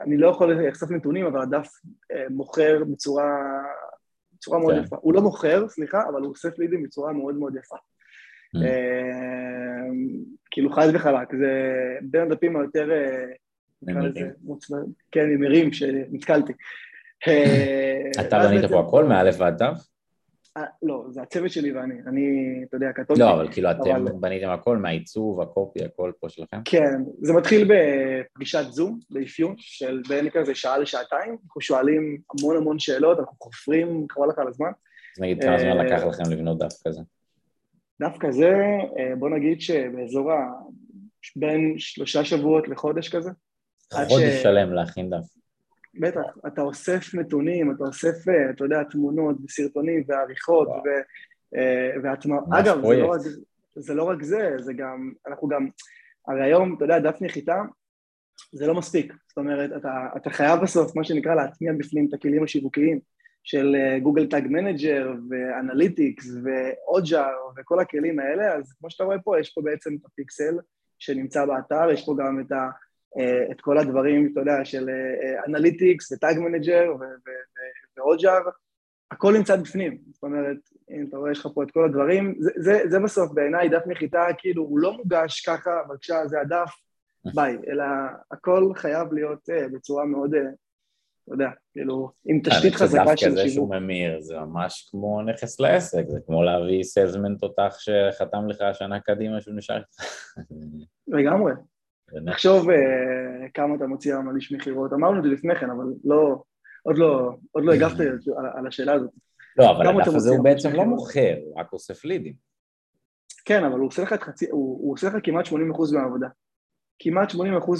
אני לא יכול לחשוף נתונים, אבל הדף אה, מוכר בצורה, בצורה מאוד כן. יפה. הוא לא מוכר, סליחה, אבל הוא אוסף לידים בצורה מאוד מאוד יפה. אה, כאילו חד וחלק, זה בין הדפים היותר... לזה, כן, נמרים שנתקלתי. אה, אתה בנית פה הכל, מאלף ועד תו? אה, לא, זה הצוות שלי ואני, אני, אתה יודע, קטונתי. לא, אבל כאילו אתם בניתם הכל, מהעיצוב, הקופי, הכל פה שלכם? כן, זה מתחיל בפגישת זום, באפיון, של בין כזה שעה לשעתיים, אנחנו שואלים המון המון שאלות, אנחנו חופרים, קרוא לך על הזמן. אז נגיד כמה זמן אה, לקח לכם לבנות דף כזה? דף כזה, בוא נגיד שבאזור ה... בין שלושה שבועות לחודש כזה. חודש שלם להכין דף. בטח, אתה אוסף נתונים, אתה אוסף, אה, אתה יודע, תמונות וסרטונים ועריכות ו, אה, והטמעות. אגב, זה לא, רק, זה לא רק זה, זה גם, אנחנו גם, הרי היום, אתה יודע, דף נחיתה, זה לא מספיק. זאת אומרת, אתה, אתה חייב בסוף, מה שנקרא, להטמיע בפנים את הכלים השיווקיים של Google Tag Manager ו Analytics ו Hotjar וכל הכלים האלה, אז כמו שאתה רואה פה, יש פה בעצם את הפיקסל שנמצא באתר, יש פה גם את ה... אה, את כל הדברים, אתה יודע, של Analytics ו Tag Manager ו Hotjar, הכל נמצא בפנים, זאת אומרת, אם אתה רואה, יש לך פה את כל הדברים, זה, זה, זה בסוף בעיניי דף נחיתה, כאילו, הוא לא מוגש ככה, בבקשה, זה הדף, ביי, אלא הכל חייב להיות בצורה מאוד, אתה יודע, כאילו, עם תשתית חזקה של שיווק. דף כזה שהוא ממיר, זה ממש כמו נכס לעסק, זה כמו להביא סלזמן תותח שחתם לך שנה קדימה שהוא נשאר איתך. לגמרי, תחשוב uh, כמה אתה מוציא היום על איש מכירות, אמרנו את זה לפני כן, אבל לא, עוד לא, עוד לא הגבת על, על השאלה הזאת. לא, אבל הדף הזה הוא בעצם לא מוכר, הוא רק אוסף לידים. כן, אבל הוא עושה לך כמעט 80% מהעבודה. כמעט 80%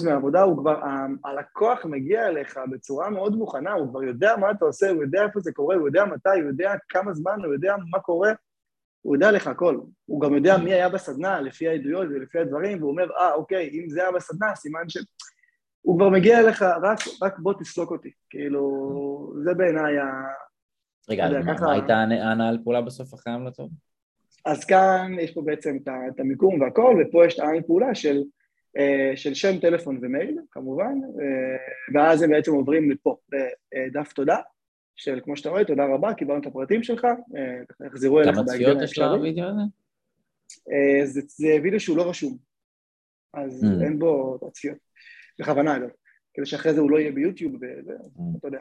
מהעבודה, הוא כבר, הלקוח מגיע אליך בצורה מאוד מוכנה, הוא כבר יודע מה אתה עושה, הוא יודע איפה זה קורה, הוא יודע מתי, הוא יודע כמה זמן, הוא יודע מה קורה, הוא יודע לך הכל. הוא גם יודע מי היה בסדנה לפי העדויות ולפי הדברים, והוא אומר, אה, ah, אוקיי, אם זה היה בסדנה, סימן ש... הוא כבר מגיע אליך, רק, רק בוא תסלוק אותי. כאילו, זה בעיניי ה... רגע, אז מה, ככה... הייתה הנעל פעולה בסוף אחרי ההמלצות? אז כאן יש פה בעצם את המיקום והכל, ופה יש את העין פעולה של, של שם, טלפון ומייל, כמובן, אה, ואז הם בעצם עוברים לפה, לדף תודה, של כמו שאתה רואה, תודה רבה, קיבלנו את הפרטים שלך, אה, יחזרו אליך בהקדם האפשרי. כמה צפיות יש לוידאו הזה? אה, זה, זה וידאו שהוא לא רשום, אז mm. אין בו צפיות, בכוונה אגב, כדי שאחרי זה הוא לא יהיה ביוטיוב, ואתה mm. יודע.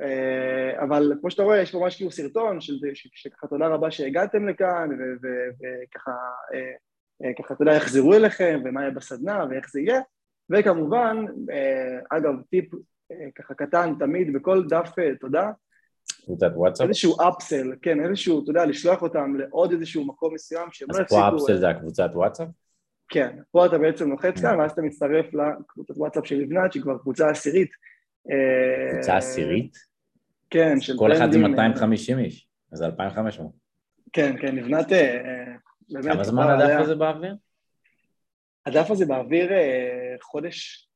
אה, אבל כמו שאתה רואה, יש פה ממש כאילו סרטון של זה, שככה תודה רבה שהגעתם לכאן, וככה, ככה, אתה יודע, יחזרו אליכם, ומה יהיה בסדנה, ואיך זה יהיה, וכמובן, אגב, טיפ ככה קטן תמיד בכל דף אה, תודה. קבוצת וואטסאפ? איזשהו אפסל, כן, איזשהו, אתה יודע, לשלוח אותם לעוד איזשהו מקום מסוים שהם לא יפסיקו... אז פה האפסל זה הקבוצת וואטסאפ? כן, פה אתה בעצם לוחץ כאן, ואז אתה מצטרף לקבוצת וואטסאפ של לבנת, שהיא כבר קבוצה עשירית. קבוצה אה, עשירית? כן, של כל אחד זה 250 איש, אז 2,500. כן, כן, לבנת... אה, כמה זמן הדף הזה באוויר? הדף הזה באוויר חודש,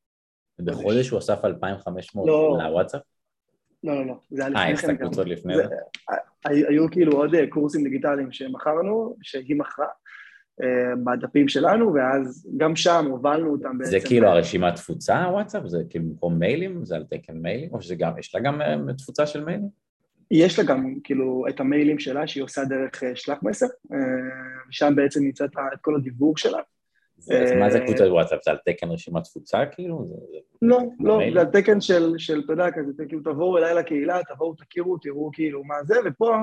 ובחודש הוא אסף 2,500 לא, לוואטסאפ? לא, לא, לא, זה היה אה, לפני כן יש את. הקבוצות לפני זה- זה? היו כאילו עוד אה, קורסים דיגיטליים שמכרנו, שהיא מכרה אה, בדפים שלנו, ואז גם שם הובלנו אותם בעצם. זה כאילו הרשימת תפוצה, הוואטסאפ? זה כאילו במקום מיילים? זה על תקן מיילים? או שזה גם, יש לה גם אה, תפוצה של מיילים? יש לה גם כאילו את המיילים שלה שהיא עושה דרך אה, שלח מסר, אה, שם בעצם נמצא את כל הדיוור שלה. אז מה זה אה, קבוצת וואטסאפ? זה על תקן רשימת תפוצה כאילו? לא, לא? זה התקן של, של, אתה יודע, כזה, כאילו, תבואו אליי לקהילה, תבואו, תכירו, תראו כאילו מה זה, ופה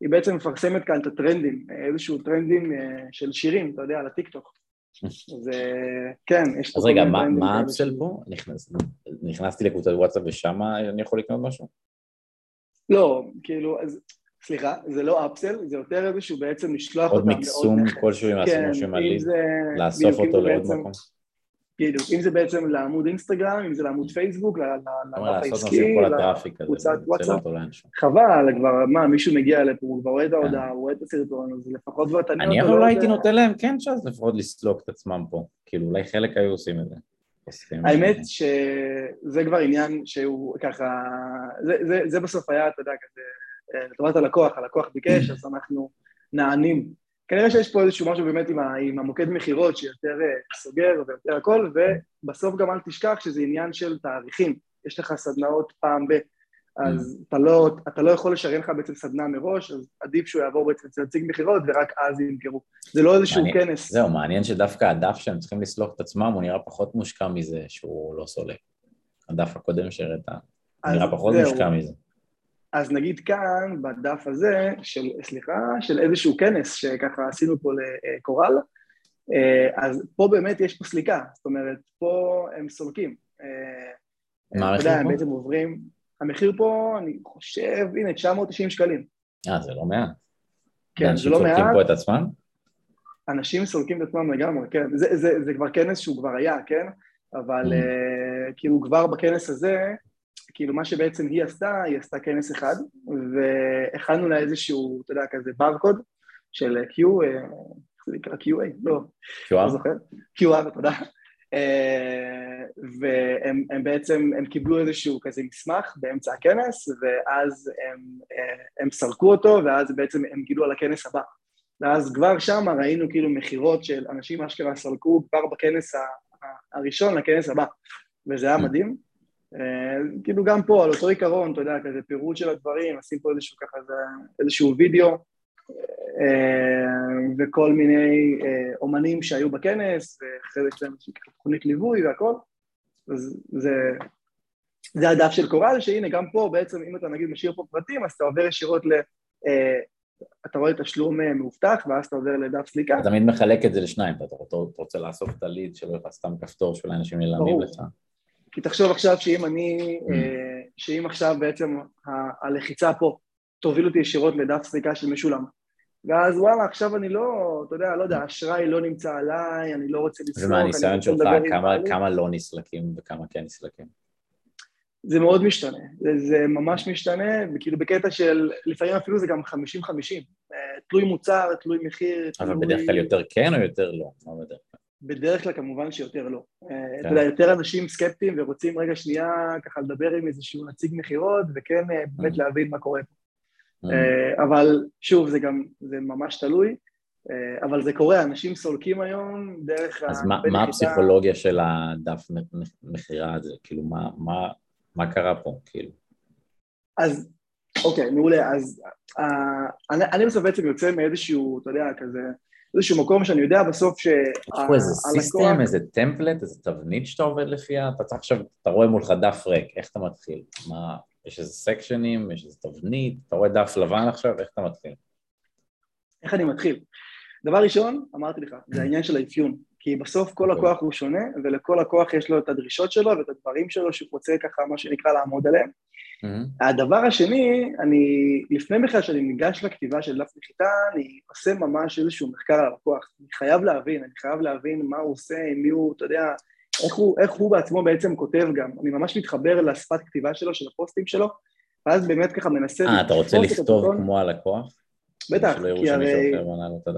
היא בעצם מפרסמת כאן את הטרנדים, איזשהו טרנדים של שירים, אתה יודע, לטיקטוק. אז אה, כן, יש אז רגע, מה- האפסל פה? נכנס- נכנסתי לקבוצת וואטסאפ ושם אני יכול לקנות משהו? לא, כאילו, אז, סליחה, זה לא אפסל, זה יותר איזשהו בעצם לשלוח עוד אותם מקסום נכס. כלשהו אם כן, עשינו משהו עם אם הליד? זה... לאסוף אותו לעוד מקום? בדיוק, אם זה בעצם לעמוד אינסטגרם, אם זה לעמוד פייסבוק, ל- ל- אתה אומר לדף לעשות משהו העסקי, לקבוצת וואטסאפ. לאנשהו. חבל, כבר, מה, מישהו מגיע לפה, הוא כבר רואה את כן. ההודעה, הוא רואה את הסרטון, אז לפחות כבר תניע אני אותו. אבל לא לא הייתי נותן להם כן צ'אנס לפחות לסלוק את עצמם פה. כאילו אולי חלק היו עושים את זה. האמת. שזה כבר עניין שהוא ככה, זה, זה, זה בסוף היה, אתה יודע, כזה, אה, לטובת הלקוח, הלקוח ביקש, אז אנחנו נענים. כנראה שיש פה איזשהו משהו באמת עם, ה, עם המוקד מכירות שיותר אה, סוגר ויותר הכל, ובסוף גם אל תשכח שזה עניין של תאריכים. יש לך סדנאות פעם ב... אז אתה לא, אתה לא יכול לשריין לך בעצם סדנה מראש, אז עדיף שהוא יעבור בעצם אצל נציג מכירות ורק אז ימכרו. זה לא איזשהו מעניין. כנס. זהו, מעניין שדווקא הדף שהם צריכים לסלוק את עצמם הוא נראה פחות מושקע מזה שהוא לא סולק. הדף הקודם שהראית אז נראה פחות זהו. מושקע מזה. אז נגיד כאן, בדף הזה, של, סליחה, של איזשהו כנס שככה עשינו פה לקורל, אה, אז פה באמת יש פה סליקה, זאת אומרת, פה הם סולקים. אה, מה אתה יודע, המחיר הם פה? בעצם עוברים, המחיר פה, אני חושב, הנה, 990 שקלים. אה, זה לא מעט. כן, זה לא סולקים מעט, פה את עצמם? אנשים סולקים את עצמם לגמרי, כן. זה, זה, זה כבר כנס שהוא כבר היה, כן? אבל Mm. אה, כאילו כבר בכנס הזה, כאילו מה שבעצם היא עשתה, היא עשתה כנס אחד, והכנו לה איזשהו, אתה יודע, כזה ברקוד של Q, אה, איך זה נקרא? QA? לא, לא QR? זוכר. QR, תודה. אה, והם הם בעצם, הם קיבלו איזשהו כזה מסמך באמצע הכנס, ואז הם, אה, הם סרקו אותו, ואז בעצם הם גילו על הכנס הבא. ואז כבר שם ראינו כאילו מכירות של אנשים אשכרה סרקו כבר בכנס הראשון לכנס הבא, וזה היה. מדהים. אה, כאילו גם פה, על אותו עיקרון, אתה יודע, כזה פירוט של הדברים, נשים פה איזשהו ככה, איזשהו וידאו, וכל מיני אה, אומנים שהיו בכנס, ואחרי זה יש להם תוכנית ליווי והכל, אז זה, זה הדף של קורל, שהנה גם פה בעצם, אם אתה נגיד משאיר פה פרטים, אז אתה עובר ישירות ל... אה, אתה רואה תשלום אה, מאובטח, ואז אתה עובר לדף סליקה. אתה תמיד מחלק את זה לשניים, אתה רוצה- לאסוף את הליד שלא יהיה לך סתם כפתור שאולי אנשים ברור. לך. כי תחשוב עכשיו שאם אני, Mm. אה, שאם עכשיו בעצם הלחיצה פה תוביל אותי ישירות לדף סליקה של משולם. ואז וואלה, עכשיו אני לא, אתה יודע, לא יודע, אשראי לא נמצא עליי, אני לא רוצה אני ומהניסיון שלך, כמה-. כמה לא נסלקים וכמה כן נסלקים? זה מאוד משתנה, זה, זה ממש משתנה, וכאילו בקטע של, לפעמים אפילו זה גם 50-50, אה, תלוי מוצר, תלוי מחיר, אבל תלוי... בדרך כלל יותר כן או יותר לא? מה בדרך כלל? בדרך כלל כמובן שיותר לא. אה, כן. אתה יודע, יותר אנשים סקפטיים ורוצים רגע שנייה ככה לדבר עם איזשהו נציג מכירות, וכן אה, באמת. להבין מה קורה פה. אה, אבל שוב, זה גם, זה ממש תלוי, אה, אבל זה קורה, אנשים סולקים היום דרך. אז מה- הפסיכולוגיה של הדף מכירה הזה? כאילו, מה- מה- מה קרה פה? כאילו, אז, אוקיי, מעולה, אז אה, אני, אני בסוף בעצם יוצא מאיזשהו, אתה יודע, כזה, איזשהו מקום שאני יודע בסוף שה... יש פה איזה סיסטם, איזה טמפלט, איזה תבנית שאתה עובד לפיה? אתה צריך עכשיו, אתה רואה מולך דף ריק, איך אתה מתחיל? מה, יש איזה סקשנים, יש איזה תבנית, אתה רואה דף לבן עכשיו, איך אתה מתחיל? איך אני מתחיל? דבר ראשון, אמרתי לך, זה העניין של האפיון. כי בסוף כל אוקיי. לקוח הוא שונה, ולכל לקוח יש לו את הדרישות שלו ואת הדברים שלו שהוא רוצה ככה, מה שנקרא, לעמוד עליהם. Mm-hmm. הדבר השני, אני, לפני בכלל שאני ניגש לכתיבה של דף נחיתה, אני עושה ממש איזשהו מחקר על הלקוח. אני חייב להבין, אני חייב להבין מה הוא עושה, עם מי הוא, אתה יודע, איך הוא, איך הוא בעצמו בעצם כותב גם. אני ממש מתחבר לשפת כתיבה שלו, של הפוסטים שלו, ואז באמת ככה מנסה... אה, אתה רוצה את לכתוב הטון. כמו הלקוח? בטח, כי הרי את.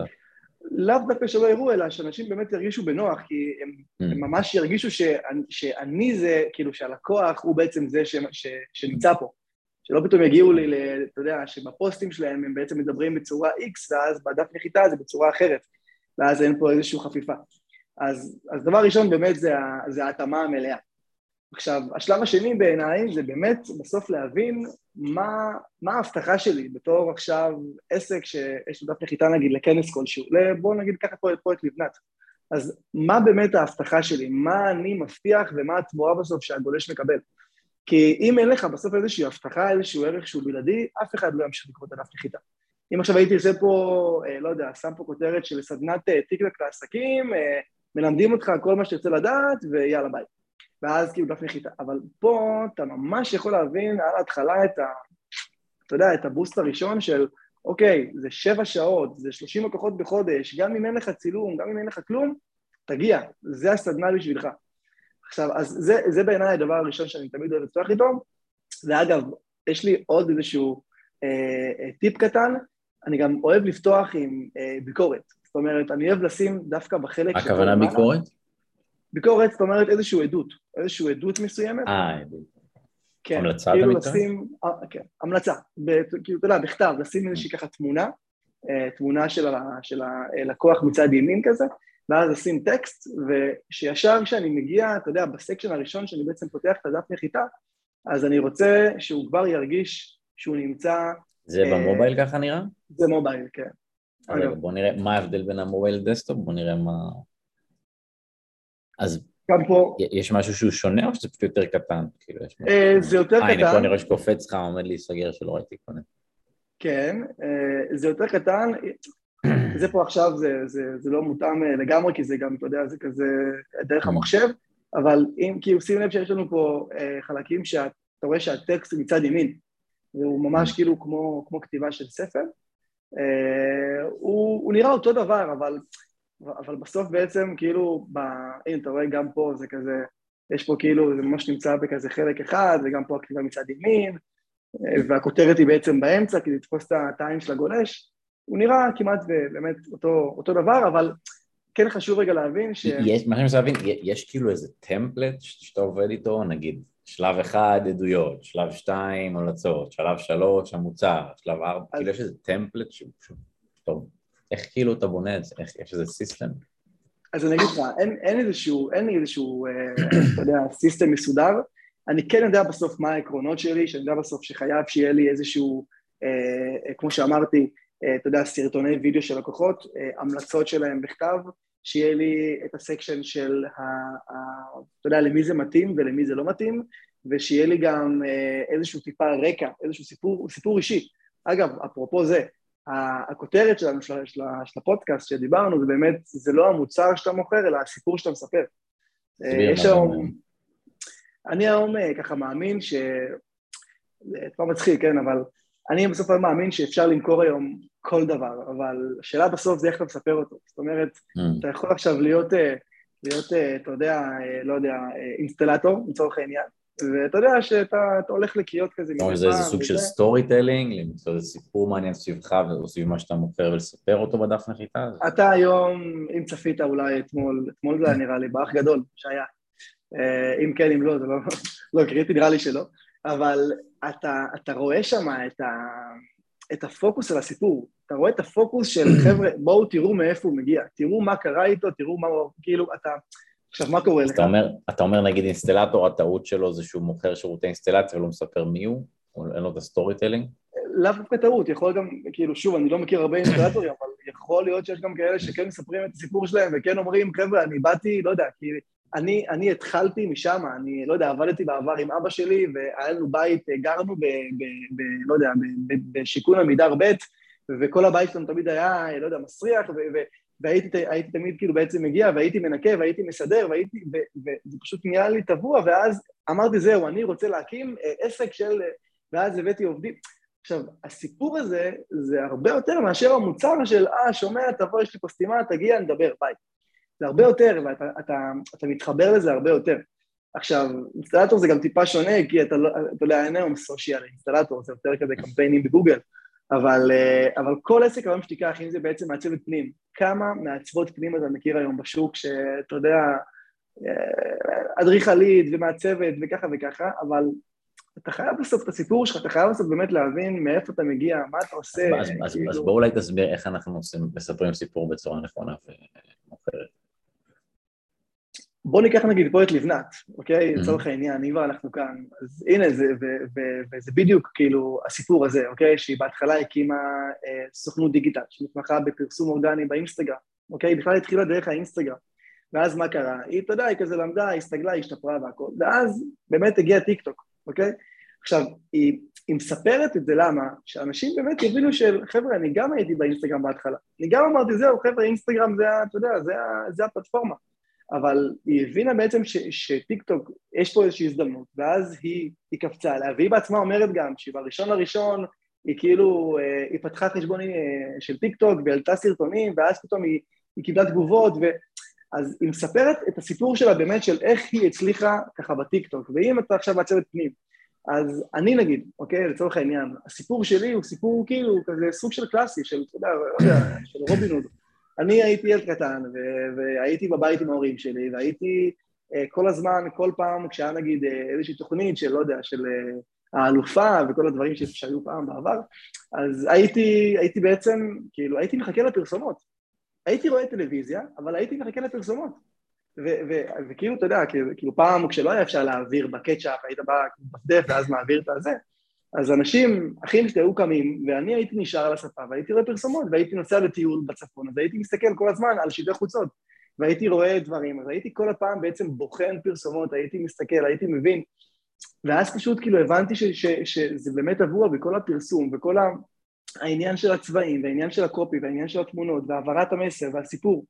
לאו דווקא שלא יראו, אלא שאנשים באמת ירגישו בנוח, כי הם, Mm. הם ממש ירגישו שאני, שאני זה, כאילו שהלקוח הוא בעצם זה ש, ש, שנמצא פה, שלא פתאום יגיעו לי, אתה יודע, שבפוסטים שלהם הם בעצם מדברים בצורה X, ואז בדף נחיתה זה בצורה אחרת, ואז אין פה איזושהי חפיפה. אז, אז דבר ראשון באמת זה, זה ההתאמה המלאה. עכשיו, השלב השני בעיניי זה באמת בסוף להבין מה, מה ההבטחה שלי בתור עכשיו עסק שיש לו דף נחיתה נגיד לכנס כלשהו, בואו נגיד ככה פה, פה את לבנת. אז מה באמת ההבטחה שלי? מה אני מבטיח ומה התמורה בסוף שהגולש מקבל? כי אם אין לך בסוף איזושהי הבטחה, איזשהו ערך שהוא בלעדי, אף אחד לא ימשיך לקרוא את הדף נחיתה. אם עכשיו הייתי עושה פה, אה, לא יודע, שם פה כותרת של סדנת אה, טיקטוק לעסקים, אה, מלמדים אותך כל מה שתרצה לדעת, ויאללה ביי. ואז כאילו דף נחיתה. אבל פה אתה ממש יכול להבין על ההתחלה את ה... אתה יודע, את הבוסט הראשון של, אוקיי, זה שבע שעות, זה שלושים לקוחות בחודש, גם אם אין לך צילום, גם אם אין לך כלום, תגיע, זה הסדנה בשבילך. עכשיו, אז זה, זה בעיניי הדבר הראשון שאני תמיד אוהב לפתוח איתו, ואגב, יש לי עוד איזשהו אה, אה, טיפ קטן, אני גם אוהב לפתוח עם אה, ביקורת. זאת אומרת, אני אוהב לשים דווקא בחלק... הכוונה ביקורת? ביקורת, זאת אומרת איזושהי עדות, איזושהי עדות מסוימת. אה, עדות. כן, המלצה כאילו אתה? לשים, אה, כן, המלצה, ב, כאילו, אתה יודע, בכתב, לשים איזושהי ככה תמונה, אה, תמונה של, ה, של הלקוח מצד ימין כזה, ואז לשים טקסט, ושישר כשאני מגיע, אתה יודע, בסקשן הראשון שאני בעצם פותח את הדף נחיתה, אז אני רוצה שהוא כבר ירגיש שהוא נמצא... זה אה, ב mobile ככה נראה? זה mobile, כן. בוא נראה מה ההבדל בין ה mobile ל desktop, בוא נראה מה... אז גם פה, יש משהו שהוא שונה או שזה פשוט יותר קטן? כאילו, יש משהו- אה, זה יותר אה, הנה פה קטן, אני רואה שקופץ לך, עומד להיסגר שלא ראיתי קודם. כן, אה, זה יותר קטן, זה פה עכשיו, זה, זה, זה לא מותאם אה, לגמרי, כי זה גם, אתה יודע, זה כזה דרך המחשב, אבל אם, כאילו, שים לב שיש לנו פה חלקים שאתה רואה שהטקסט הוא מצד ימין, והוא ממש כאילו כמו, כמו כתיבה של ספר. אה, הוא, הוא נראה אותו דבר, אבל, אבל בסוף בעצם, כאילו, ב, הנה, אתה רואה גם פה זה כזה, יש פה כאילו, זה ממש נמצא בכזה חלק אחד, וגם פה הכתיבה מצד ימין, אה, והכותרת היא בעצם באמצע, כדי לתפוס את העין של הגולש. הוא נראה כמעט באמת אותו, אותו דבר, אבל כן חשוב רגע להבין ש... יש, מה שאני מנסה להבין, יש כאילו איזה template שאתה עובד איתו, נגיד שלב אחד עדויות, שלב שתיים המלצות, שלב שלוש המוצר, שלב ארבע, אז- כאילו יש איזה template שהוא טוב, איך כאילו אתה בונה את זה, איך יש איזה system? אז אני אגיד לך, אין, אין איזשהו, אין איזשהו, אה, אתה יודע, system מסודר. אני כן יודע בסוף מה העקרונות שלי, שאני יודע בסוף שחייב שיהיה לי איזשהו, אה, כמו שאמרתי, אה, אתה יודע, סרטוני וידאו של לקוחות, אה, המלצות שלהם בכתב, שיהיה לי את הסקשן של, ה, ה, אתה יודע, למי זה מתאים ולמי זה לא מתאים, ושיהיה לי גם אה, איזשהו טיפה רקע, איזשהו סיפור, סיפור אישי. אגב, אפרופו זה, הכותרת שלנו, של, של, של הפודקאסט שדיברנו, זה באמת, זה לא המוצר שאתה מוכר, אלא הסיפור שאתה מספר. אה, יש היום. אני היום אה, ככה מאמין ש... זה כבר מצחיק, כן, אבל אני בסוף היום מאמין שאפשר למכור היום כל דבר, אבל השאלה בסוף זה איך אתה מספר אותו. זאת אומרת, Mm. אתה יכול עכשיו להיות, אה, להיות, אה, אתה יודע, אה, לא יודע, אינסטלטור, לצורך העניין, ואתה יודע שאתה אתה הולך לקריאות כזה או זה איזה סוג של וזה. storytelling, למצוא איזה סיפור מעניין סביבך או סביב מה שאתה מוכר ולספר אותו בדף נחיתה? אתה היום, אם צפית אולי אתמול, אתמול זה היה נראה לי, באח גדול שהיה. אם כן, אם לא, זה לא, לא קריטי, נראה לי שלא. אבל אתה, אתה רואה שם את, ה, את הפוקוס על הסיפור. אתה רואה את הפוקוס של חבר'ה, בואו תראו מאיפה הוא מגיע, תראו מה קרה איתו, תראו מה הוא, כאילו, אתה... עכשיו, מה קורה לך? אתה אומר, אתה אומר נגיד אינסטלטור, הטעות שלו זה שהוא מוכר שירותי אינסטלציה ולא מספר מי הוא, או אין לו את ה storytelling? לאו דווקא טעות, יכול גם, כאילו, שוב, אני לא מכיר הרבה אינסטלטורים, אבל יכול להיות שיש גם כאלה שכן מספרים את הסיפור שלהם וכן אומרים, חבר'ה, אני באתי, לא יודע, כי אני, אני התחלתי משם, אני, לא יודע, עבדתי בעבר עם אבא שלי, והיה לנו בית, גרנו ב... ב, ב לא יודע, ב, ב, בשיכון עמידר ב', וכל הבית שלנו תמיד היה, לא יודע, מסריח, ו, ו, והייתי הייתי תמיד כאילו בעצם מגיע, והייתי מנקה, והייתי מסדר, והייתי, ו, וזה פשוט נהיה לי טבוע, ואז אמרתי, זהו, אני רוצה להקים אה, עסק של... ואז הבאתי עובדים. עכשיו, הסיפור הזה זה הרבה יותר מאשר המוצר של, אה, שומע, תבוא, יש לי פה סתימה, תגיע, נדבר, ביי. זה הרבה יותר, ואתה אתה, אתה מתחבר לזה הרבה יותר. עכשיו, אינסטלטור זה גם טיפה שונה, כי אתה לא, אתה יודע, אין היום סושיאל אינסטלטור, זה יותר כזה קמפיינים בגוגל, אבל, אה, אבל כל עסק היום שתיקח, אם זה בעצם מעצבת פנים, כמה מעצבות פנים אתה מכיר היום בשוק, שאתה יודע, אה, אדריכלית ומעצבת וככה וככה, אבל אתה חייב בסוף את הסיפור שלך, אתה חייב בסוף באמת להבין מאיפה אתה מגיע, מה אתה עושה. אז, אז, כאילו... אז בואו אולי תסביר איך אנחנו מספרים סיפור בצורה נכונה ומוכרת. בוא ניקח נגיד פה את לבנת, אוקיי? Mm-hmm. לצורך העניין, אם כבר אנחנו כאן. אז הנה, זה, ו, ו, וזה בדיוק כאילו הסיפור הזה, אוקיי? שהיא בהתחלה הקימה אה, סוכנות דיגיטל, שמתמחה בפרסום אורגני באינסטגרם, אוקיי? היא בכלל התחילה דרך האינסטגרם. ואז מה קרה? היא, אתה יודע, היא כזה למדה, הסתגלה, השתפרה והכל. ואז באמת הגיע טיק טוק, אוקיי? עכשיו, היא, היא מספרת את זה למה? שאנשים באמת יבינו של, חבר'ה, אני גם הייתי באינסטגרם בהתחלה. אני גם אמרתי, זהו, חבר'ה, אינסטגרם זה, אתה יודע, זה, זה הפלטפורמה. אבל היא הבינה בעצם ש, שטיק טוק, יש פה איזושהי הזדמנות, ואז היא, היא קפצה עליה, והיא בעצמה אומרת גם שבראשון לראשון היא כאילו, אה, היא פתחה חשבון אה, של טיק טוק והעלתה סרטונים, ואז פתאום היא, היא קיבלה תגובות, ו... אז היא מספרת את הסיפור שלה באמת של איך היא הצליחה ככה בטיק טוק, ואם אתה עכשיו מעצבת פנים, אז אני נגיד, אוקיי, לצורך העניין, הסיפור שלי הוא סיפור כאילו כזה סוג של קלאסי, של, אתה יודע, לא של רובין הוד. אני הייתי ילד קטן, והייתי בבית עם ההורים שלי, והייתי uh, כל הזמן, כל פעם כשהיה נגיד uh, איזושהי תוכנית של, לא יודע, של uh, האלופה וכל הדברים שהיו פעם בעבר, אז הייתי, הייתי בעצם, כאילו, הייתי מחכה לפרסומות. הייתי רואה טלוויזיה, אבל הייתי מחכה לפרסומות. וכאילו, אתה יודע, כאילו פעם כשלא היה אפשר להעביר בקצ'אפ, היית בא בדף ואז מעביר את הזה, אז אנשים, אחים שלי היו קמים, ואני הייתי נשאר על הספה, והייתי רואה פרסומות, והייתי נוסע לטיול בצפון, אז הייתי מסתכל כל הזמן על שלטי חוצות, והייתי רואה דברים, אז הייתי כל הפעם בעצם בוחן פרסומות, הייתי מסתכל, הייתי מבין, ואז פשוט כאילו הבנתי ש, ש, שזה באמת עבור בכל הפרסום, וכל העניין של הצבעים, והעניין של הקופי, והעניין של התמונות, והעברת המסר, והסיפור,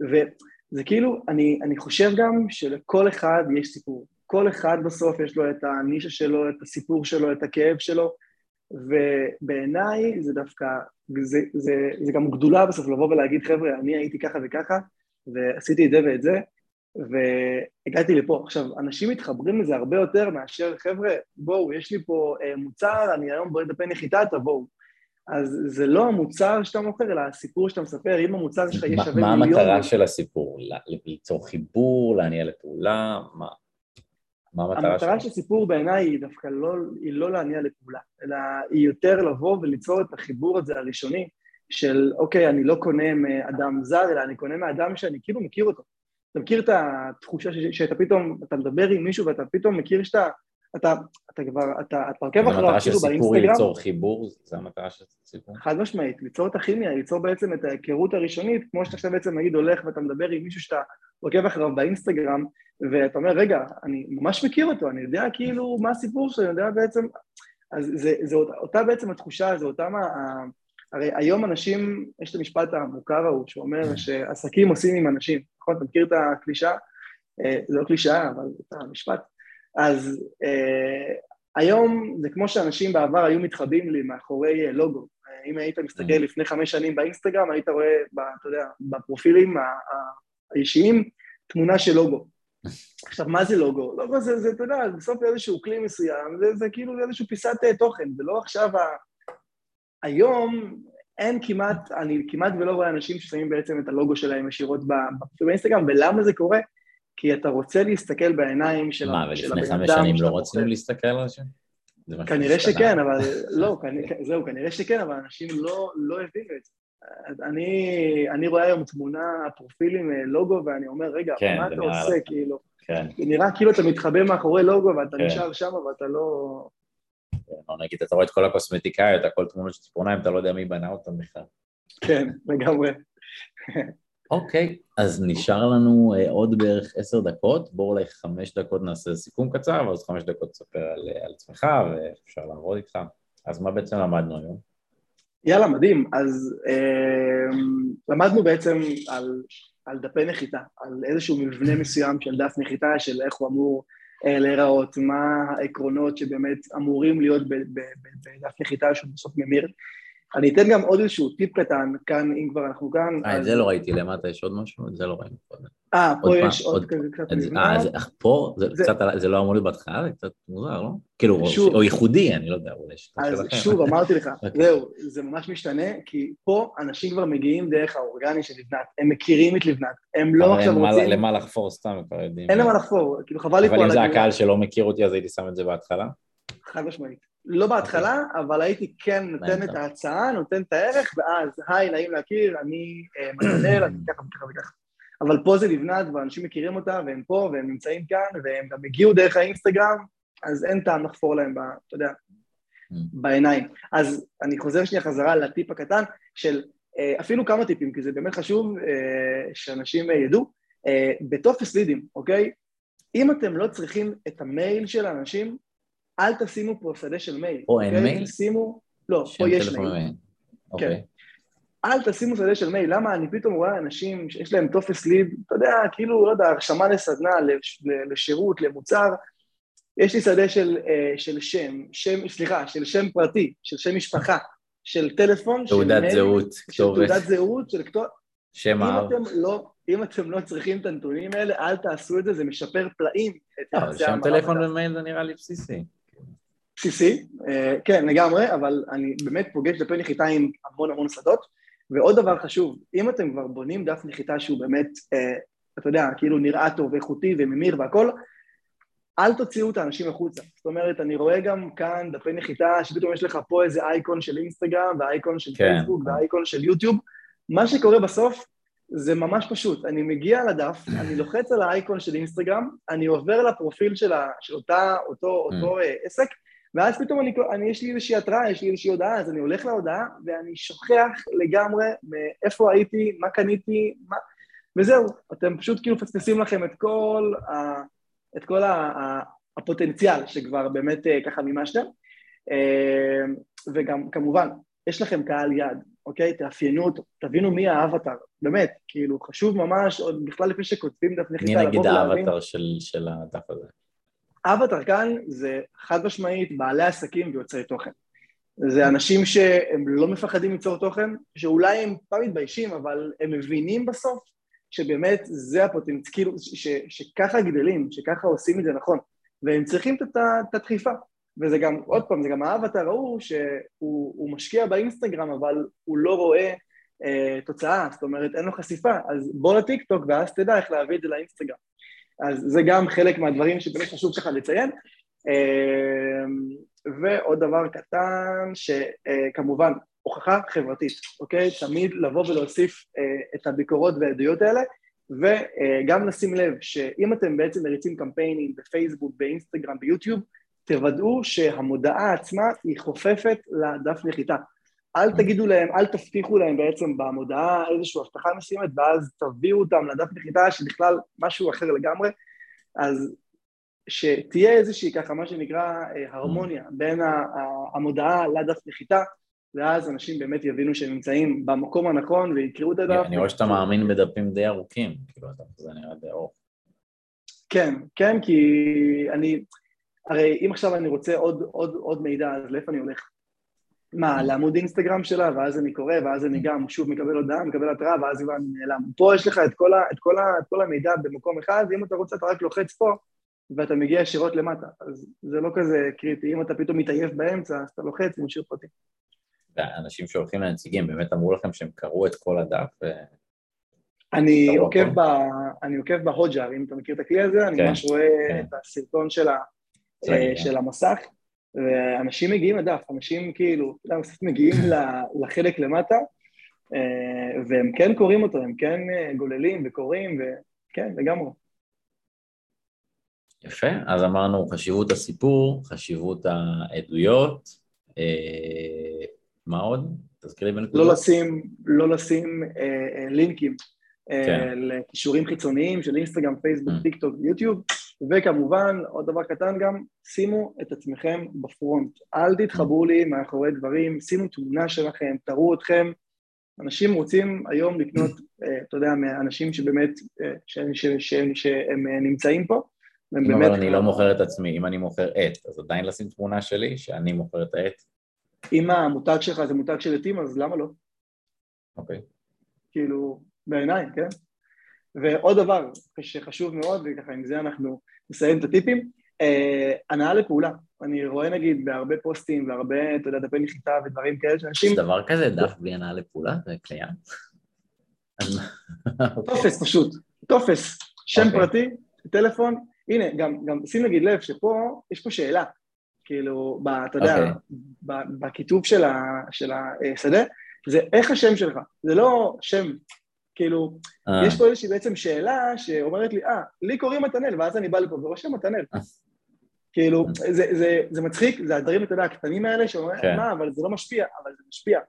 וזה כאילו, אני, אני חושב גם שלכל אחד יש סיפור. כל אחד בסוף יש לו את הנישה שלו, את הסיפור שלו, את הכאב שלו, ובעיניי זה דווקא, זה, זה, זה גם גדולה בסוף לבוא ולהגיד, חבר'ה, אני הייתי ככה וככה, ועשיתי את זה ואת זה, והגעתי לפה. עכשיו, אנשים מתחברים לזה הרבה יותר מאשר, חבר'ה, בואו, יש לי פה אה, מוצר, אני היום בואי דפי נחיתה, תבואו. אז זה לא המוצר שאתה מוכר, אלא הסיפור שאתה מספר, אם המוצר שלך יהיה שווה מיליון... מה המטרה של הסיפור? ליצור חיבור, להניע לפעולה? מה? מה המטרה המטרה של סיפור בעיניי היא דווקא לא, היא לא להניע לפעולה, אלא היא יותר לבוא וליצור את החיבור הזה הראשוני של אוקיי, אני לא קונה מאדם זר, אלא אני קונה מאדם שאני כאילו מכיר אותו. אתה מכיר את התחושה שאתה פתאום, אתה מדבר עם מישהו ואתה פתאום מכיר שאתה אתה, אתה כבר, אתה, אתה עוקב אחריו אפילו באינסטגרם. המטרה של סיפור היא ליצור חיבור? זה המטרה של סיפור? חד משמעית, ליצור את הכימיה, ליצור בעצם את ההיכרות הראשונית, כמו שאתה עכשיו בעצם נגיד הולך ואתה מדבר עם מישהו שאתה עוקב אחריו באינסטגרם, ואתה אומר, רגע, אני ממש מכיר אותו, אני יודע כאילו מה הסיפור שלו, אני יודע בעצם... אז זה, זה אותה בעצם התחושה, זה אותם ה... הרי היום אנשים, יש את המשפט המוכר ההוא שאומר שעסקים עושים עם אנשים, נכון? אתה מכיר את הקלישאה? אה, זה לא קלישאה, אבל זה המשפט. אז אה, היום זה כמו שאנשים בעבר היו מתחבאים לי מאחורי אה, לוגו. אם היית מסתכל mm. לפני חמש שנים באינסטגרם, היית רואה, ב, אתה יודע, בפרופילים האישיים, תמונה של לוגו. עכשיו, מה זה לוגו? לוגו זה, זה אתה יודע, בסוף איזשהו כלי מסוים, זה, זה כאילו איזושהי פיסת תוכן, זה לא עכשיו ה... היום אין כמעט, אני כמעט ולא רואה אנשים ששמים בעצם את הלוגו שלהם ישירות באינסטגרם, ולמה זה קורה? כי אתה רוצה להסתכל בעיניים של הבן אדם... מה, ולפני חמש שנים לא רצינו להסתכל על זה? כנראה שכן, אבל לא, זהו, כנראה שכן, אבל אנשים לא, לא הבינו את זה. אני, אני רואה היום תמונה, פרופיל עם אה, לוגו, ואני אומר, רגע, כן, מה אתה עושה, לך. כאילו? כן. נראה כאילו אתה מתחבא מאחורי לוגו ואתה כן. נשאר שם ואתה לא... כן, או נגיד, אתה רואה את כל הקוסמטיקאיות, הכל תמונות של ציפורניים, אתה לא יודע מי בנה אותם בכלל. כן, לגמרי. אוקיי, אז נשאר לנו uh, עוד בערך עשר דקות, בואו אולי חמש דקות נעשה סיכום קצר, ואז חמש דקות תספר על, אה, על עצמך ואפשר לעבוד איתך. אז מה בעצם למדנו היום? יאללה, מדהים. אז uh, למדנו בעצם על, על דפי נחיתה, על איזשהו מבנה מסוים של דף נחיתה, של איך הוא אמור uh, להיראות, מה העקרונות שבאמת אמורים להיות בדף נחיתה שהוא בסוף ממיר. אני אתן גם עוד איזשהו טיפ קטן, כאן, אם כבר אנחנו כאן... אה, את זה לא ראיתי, למטה יש עוד משהו? את זה לא ראינו קודם. אה, פה יש עוד כזה קצת מבנה. אה, פה? זה לא אמור להיות בהתחלה? זה קצת מוזר, לא? כאילו, או ייחודי, אני לא יודע, אולי יש אז שוב, אמרתי לך, אוקיי. זהו, זה ממש משתנה, כי פה אנשים כבר מגיעים דרך האורגני של לבנת, הם מכירים את לבנת, הם לא עכשיו רוצים... למה לחפור סתם, הם כבר יודעים. אין למה לחפור, כאילו חבל לי פה אבל אם זה הקהל שלא מכיר אותי, אז הייתי שם את זה בהתחלה? חד משמעית. לא בהתחלה, okay. אבל הייתי כן נותן את ההצעה, נותן את הערך, ואז, היי, נעים להכיר, אני uh, מתנהל, אני ככה וככה וככה. אבל פה זה נבנת, ואנשים מכירים אותה, והם פה, והם נמצאים כאן, והם גם הגיעו דרך האינסטגרם, אז אין טעם לחפור להם, ב, אתה יודע, mm. בעיניים. אז אני חוזר שנייה חזרה לטיפ הקטן של uh, אפילו כמה טיפים, כי זה באמת חשוב uh, שאנשים uh, ידעו. בטופס לידים, אוקיי? אם אתם לא צריכים את המייל של האנשים, אל תשימו פה שדה של מייל. פה אין אוקיי? מייל? שימו, לא, פה יש מייל. מייל. אוקיי. אל תשימו שדה של מייל, למה אני פתאום רואה אנשים שיש להם טופס ליד, אתה יודע, כאילו, לא יודע, הרשמה לסדנה, לשירות, למוצר, יש לי שדה של, אה, של שם, שם, סליחה, של שם פרטי, של שם משפחה, של טלפון, תעודת של זהות, של תעודת זהות, של כתובת. שם האב. לא, אם אתם לא צריכים את הנתונים האלה, אל תעשו את זה, זה משפר פלאים. לא, שם טלפון ומייל זה נראה לי בסיסי. בסיסי, אה, כן, לגמרי, אבל אני באמת פוגש דפי נחיתה עם המון המון שדות. ועוד דבר חשוב, אם אתם כבר בונים דף נחיתה שהוא באמת, אה, אתה יודע, כאילו נראה טוב ואיכותי וממיר והכל, אל תוציאו את האנשים החוצה. זאת אומרת, אני רואה גם כאן דפי נחיתה, שפתאום יש לך פה איזה אייקון של אינסטגרם, ואייקון של כן. פייסבוק, ואייקון של יוטיוב. מה שקורה בסוף זה ממש פשוט. אני מגיע לדף, אני לוחץ על האייקון של אינסטגרם, אני עובר לפרופיל של, ה, של אותה, אותו, אותו mm. עסק, ואז פתאום אני, אני, יש לי איזושהי התראה, יש לי איזושהי הודעה, אז אני הולך להודעה, ואני שוכח לגמרי מאיפה הייתי, מה קניתי, מה... וזהו, אתם פשוט כאילו מפספסים לכם את כל, ה, את כל ה, ה, הפוטנציאל שכבר באמת אה, ככה מימשתם. אה, וגם, כמובן, יש לכם קהל יעד, אוקיי? תאפיינו אותו, תבינו מי האבטר, באמת, כאילו, חשוב ממש, עוד בכלל לפני שכותבים דף נחיתה, לבוא ולהבין... מי נגיד האבטר של, של הדף הזה? אבטר כאן זה חד משמעית בעלי עסקים ויוצרי תוכן. זה אנשים שהם לא מפחדים ליצור תוכן, שאולי הם פעם מתביישים, אבל הם מבינים בסוף שבאמת זה הפוטנציאל, כאילו, שככה גדלים, שככה עושים את זה נכון, והם צריכים את הדחיפה. וזה גם, עוד פעם, זה גם האבטר ההוא שהוא משקיע באינסטגרם, אבל הוא לא רואה אה, תוצאה, זאת אומרת, אין לו חשיפה, אז בוא לטיקטוק ואז תדע איך להביא את זה לאינסטגרם. אז זה גם חלק מהדברים שבאמת חשוב ככה לציין. אמ, ועוד דבר קטן, שכמובן, הוכחה חברתית, אוקיי? תמיד לבוא ולהוסיף אה, את הביקורות והעדויות האלה, וגם לשים לב שאם אתם בעצם מריצים קמפיינים בפייסבוק, באינסטגרם, ביוטיוב, תוודאו שהמודעה עצמה היא חופפת לדף נחיתה. אל תגידו להם, אל תבטיחו להם בעצם במודעה איזושהי הבטחה מסוימת, ואז תביאו אותם לדף נחיתה שבכלל משהו אחר לגמרי. אז שתהיה איזושהי ככה, מה שנקרא אה, הרמוניה בין המודעה לדף נחיתה, ואז אנשים באמת יבינו שהם נמצאים במקום הנכון ויקראו את הדף. אני רואה שאתה מאמין בדפים די ארוכים, כאילו, זה נראה די ארוך. כן, כן, כי אני, הרי אם עכשיו אני רוצה עוד, עוד, עוד מידע, אז לאיפה אני הולך? מה, לעמוד אינסטגרם שלה, ואז אני קורא, ואז אני גם שוב מקבל הודעה, מקבל התראה, ואז כבר אני נעלם. פה יש לך את כל, ה, את, כל ה, את כל המידע במקום אחד, ואם אתה רוצה אתה רק לוחץ פה, ואתה מגיע ישירות למטה. אז זה לא כזה קריטי. אם אתה פתאום מתעייף באמצע, אז אתה לוחץ ומשאיר פרטים. אנשים שהולכים לנציגים באמת אמרו לכם שהם קראו את כל הדף. אני עוקב, ב... אני עוקב בהוג'ר, אם אתה מכיר את הכלי הזה, אני כן, ממש רואה כן. את הסרטון של, ה... אה, של המסך. ואנשים מגיעים לדף, אנשים כאילו, אתה יודע, בסוף מגיעים לחלק למטה, אה, והם כן קוראים אותו, הם כן אה, גוללים וקוראים, וכן, לגמרי. יפה, אז אמרנו חשיבות הסיפור, חשיבות העדויות, אה, מה עוד? תזכירי בנקודות. לא לשים, לא לשים אה, לינקים כן. לכישורים חיצוניים של אינסטגרם, פייסבוק, mm. טיק טוק ויוטיוב, וכמובן, עוד דבר קטן גם, שימו את עצמכם בפרונט. אל תתחברו לי מאחורי דברים, שימו תמונה שלכם, תראו אתכם. אנשים רוצים היום לקנות, אה, אתה יודע, מאנשים שבאמת, אה, שהם אה, נמצאים פה. באמת... אבל אני לא מוכר את עצמי, אם אני מוכר עט, אז עדיין לשים תמונה שלי שאני מוכר את העט? אם המותג שלך זה מותג של עטים, אז למה לא? אוקיי. כאילו, בעיניי, כן? ועוד דבר שחשוב מאוד, וככה עם זה אנחנו נסיים את הטיפים, אה, הנאה לפעולה. אני רואה נגיד בהרבה פוסטים והרבה, אתה יודע, דפי נחיתה ודברים כאלה שאנשים... יש דבר כזה, דף בלי הנאה לפעולה? זה קיים. טופס פשוט, טופס, שם okay. אוקיי. פרטי, טלפון, הנה, גם, גם שים נגיד לב שפה, יש פה שאלה. כאילו, ב, אתה יודע, okay. אוקיי. בכיתוב של, ה, של השדה, זה איך השם שלך, זה לא שם, כאילו, uh. יש פה איזושהי בעצם שאלה שאומרת לי, אה, לי קוראים מתנאל, ואז אני בא לפה ורושם מתנאל. Uh. כאילו, זה, זה, זה, זה מצחיק, זה הדברים, אתה יודע, הקטנים האלה, שאומרים. כן. מה, אבל זה לא משפיע, אבל זה משפיע.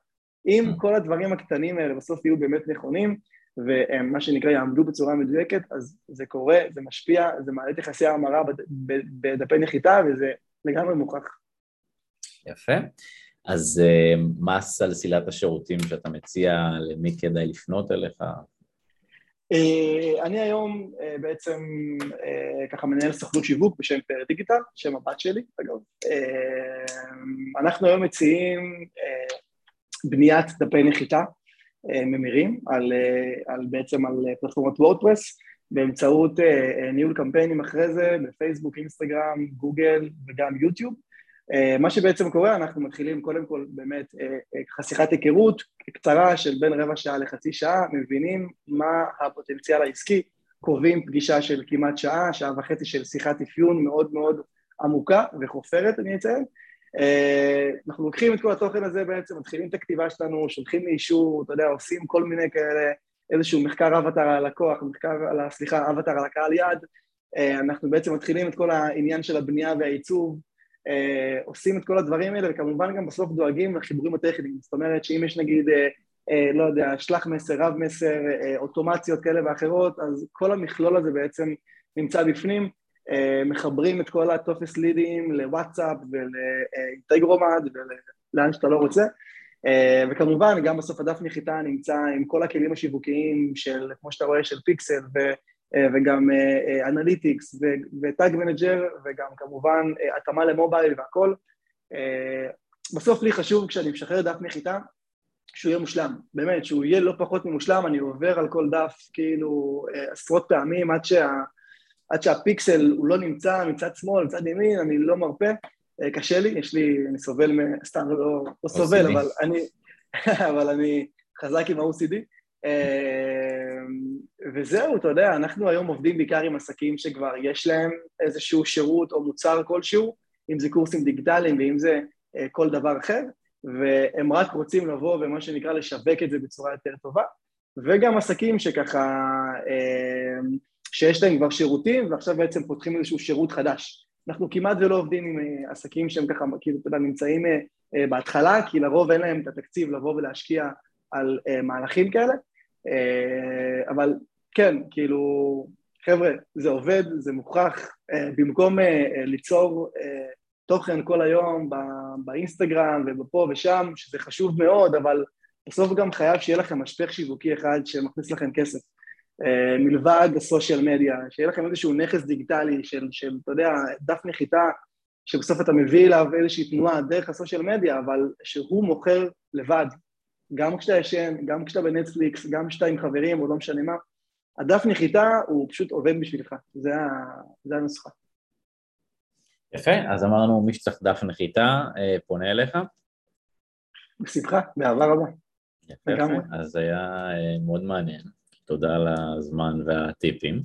אם uh. כל הדברים הקטנים האלה בסוף יהיו באמת נכונים, ומה שנקרא יעמדו בצורה מדויקת, אז זה קורה, זה משפיע, זה מעלה את יחסי ההמרה בדפי נחיתה, וזה לגמרי מוכח. יפה. אז uh, מה סלסילת השירותים שאתה מציע, למי כדאי לפנות אליך? Uh, אני היום uh, בעצם ככה מנהל סוכנות שיווק בשם פר דיגיטל, שם הבת שלי, אגב. אנחנו היום מציעים בניית דפי נחיתה ממירים על, על בעצם על פלטפורמת וורדפרס באמצעות ניהול קמפיינים אחרי זה בפייסבוק, אינסטגרם, גוגל וגם יוטיוב. אה, מה שבעצם קורה, אנחנו מתחילים קודם כל באמת אה, אה, ככה שיחת היכרות קצרה של בין רבע שעה לחצי שעה, מבינים מה הפוטנציאל העסקי, קובעים פגישה של כמעט שעה, שעה וחצי של שיחת אפיון מאוד מאוד עמוקה וחופרת, אני אציין. אנחנו לוקחים את כל התוכן הזה בעצם, מתחילים את הכתיבה שלנו, שולחים לאישור, אתה יודע, עושים כל מיני כאלה, איזשהו מחקר אבטר על הלקוח, מחקר סליחה, אבטר על הקהל יעד, אנחנו בעצם מתחילים את כל העניין של הבנייה והעיצוב, אה, עושים את כל הדברים האלה, וכמובן גם בסוף דואגים לחיבורים הטכניים. זאת אומרת שאם יש נגיד, אה, אה, לא יודע, שלח מסר, רב מסר, אה, אוטומציות כאלה ואחרות, אז כל המכלול הזה בעצם נמצא בפנים. אה, מחברים את כל הטופס לידים לוואטסאפ ול Integromat ולאן שאתה לא רוצה. אה, וכמובן, גם בסוף הדף נחיתה נמצא עם כל הכלים השיווקיים של, כמו שאתה רואה, של פיקסל אה, וגם אנליטיקס ו Tag Manager וגם כמובן אה, התאמה ל mobile והכל. אה, בסוף לי חשוב כשאני משחרר דף נחיתה שהוא יהיה מושלם, באמת, שהוא יהיה לא פחות ממושלם, אני עובר על כל דף כאילו עשרות פעמים עד, שה, עד שהפיקסל הוא לא נמצא מצד שמאל, מצד ימין, אני לא מרפה, קשה לי, יש לי, אני סובל, סתם לא, לא סובל, אבל אני, אבל אני חזק עם ה-OCD. וזהו, אתה יודע, אנחנו היום עובדים בעיקר עם עסקים שכבר יש להם איזשהו שירות או מוצר כלשהו, אם זה קורסים דיגיטליים ואם זה אה, כל דבר אחר, והם רק רוצים לבוא ומה שנקרא לשווק את זה בצורה יותר טובה, וגם עסקים שככה, אה, שיש להם כבר שירותים ועכשיו בעצם פותחים איזשהו שירות חדש. אנחנו כמעט ולא עובדים עם אה, עסקים שהם ככה, כאילו, אתה יודע, נמצאים בהתחלה, כי לרוב אין להם את התקציב לבוא ולהשקיע על מהלכים כאלה, אבל כן, כאילו, חבר'ה, זה עובד, זה מוכח, אה, במקום אה, אה, ליצור תוכן כל היום באינסטגרם ובפה ושם, שזה חשוב מאוד, אבל בסוף גם חייב שיהיה לכם משפך שיווקי אחד שמכניס לכם כסף. מלבד הסושיאל מדיה, שיהיה לכם איזשהו נכס דיגיטלי של, של, אתה יודע, דף נחיתה, שבסוף אתה מביא אליו איזושהי תנועה דרך הסושיאל מדיה, אבל שהוא מוכר לבד, גם כשאתה ישן, גם כשאתה בנטפליקס, גם כשאתה עם חברים או לא משנה מה, הדף נחיתה הוא פשוט עובד בשבילך, זה, ה... זה הנוסחה. יפה, אז אמרנו מי שצריך דף נחיתה אה, פונה אליך. בשמחה, באהבה רבה. יפה, יפה, אז היה אה, מאוד מעניין, תודה על הזמן והטיפים.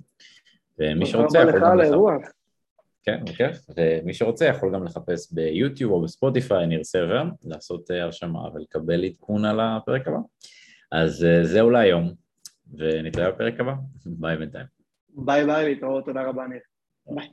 ומי שרוצה יכול גם לחפש... כן, בכיף, ומי שרוצה יכול גם לחפש ביוטיוב או בספוטיפיי, ניר סבר, לעשות אה, הרשמה ולקבל עדכון על הפרק הבא. אז זהו להיום. ונתראה בפרק הבא, ביי בינתיים. bye bye, להתראות, תודה רבה ניר. ביי.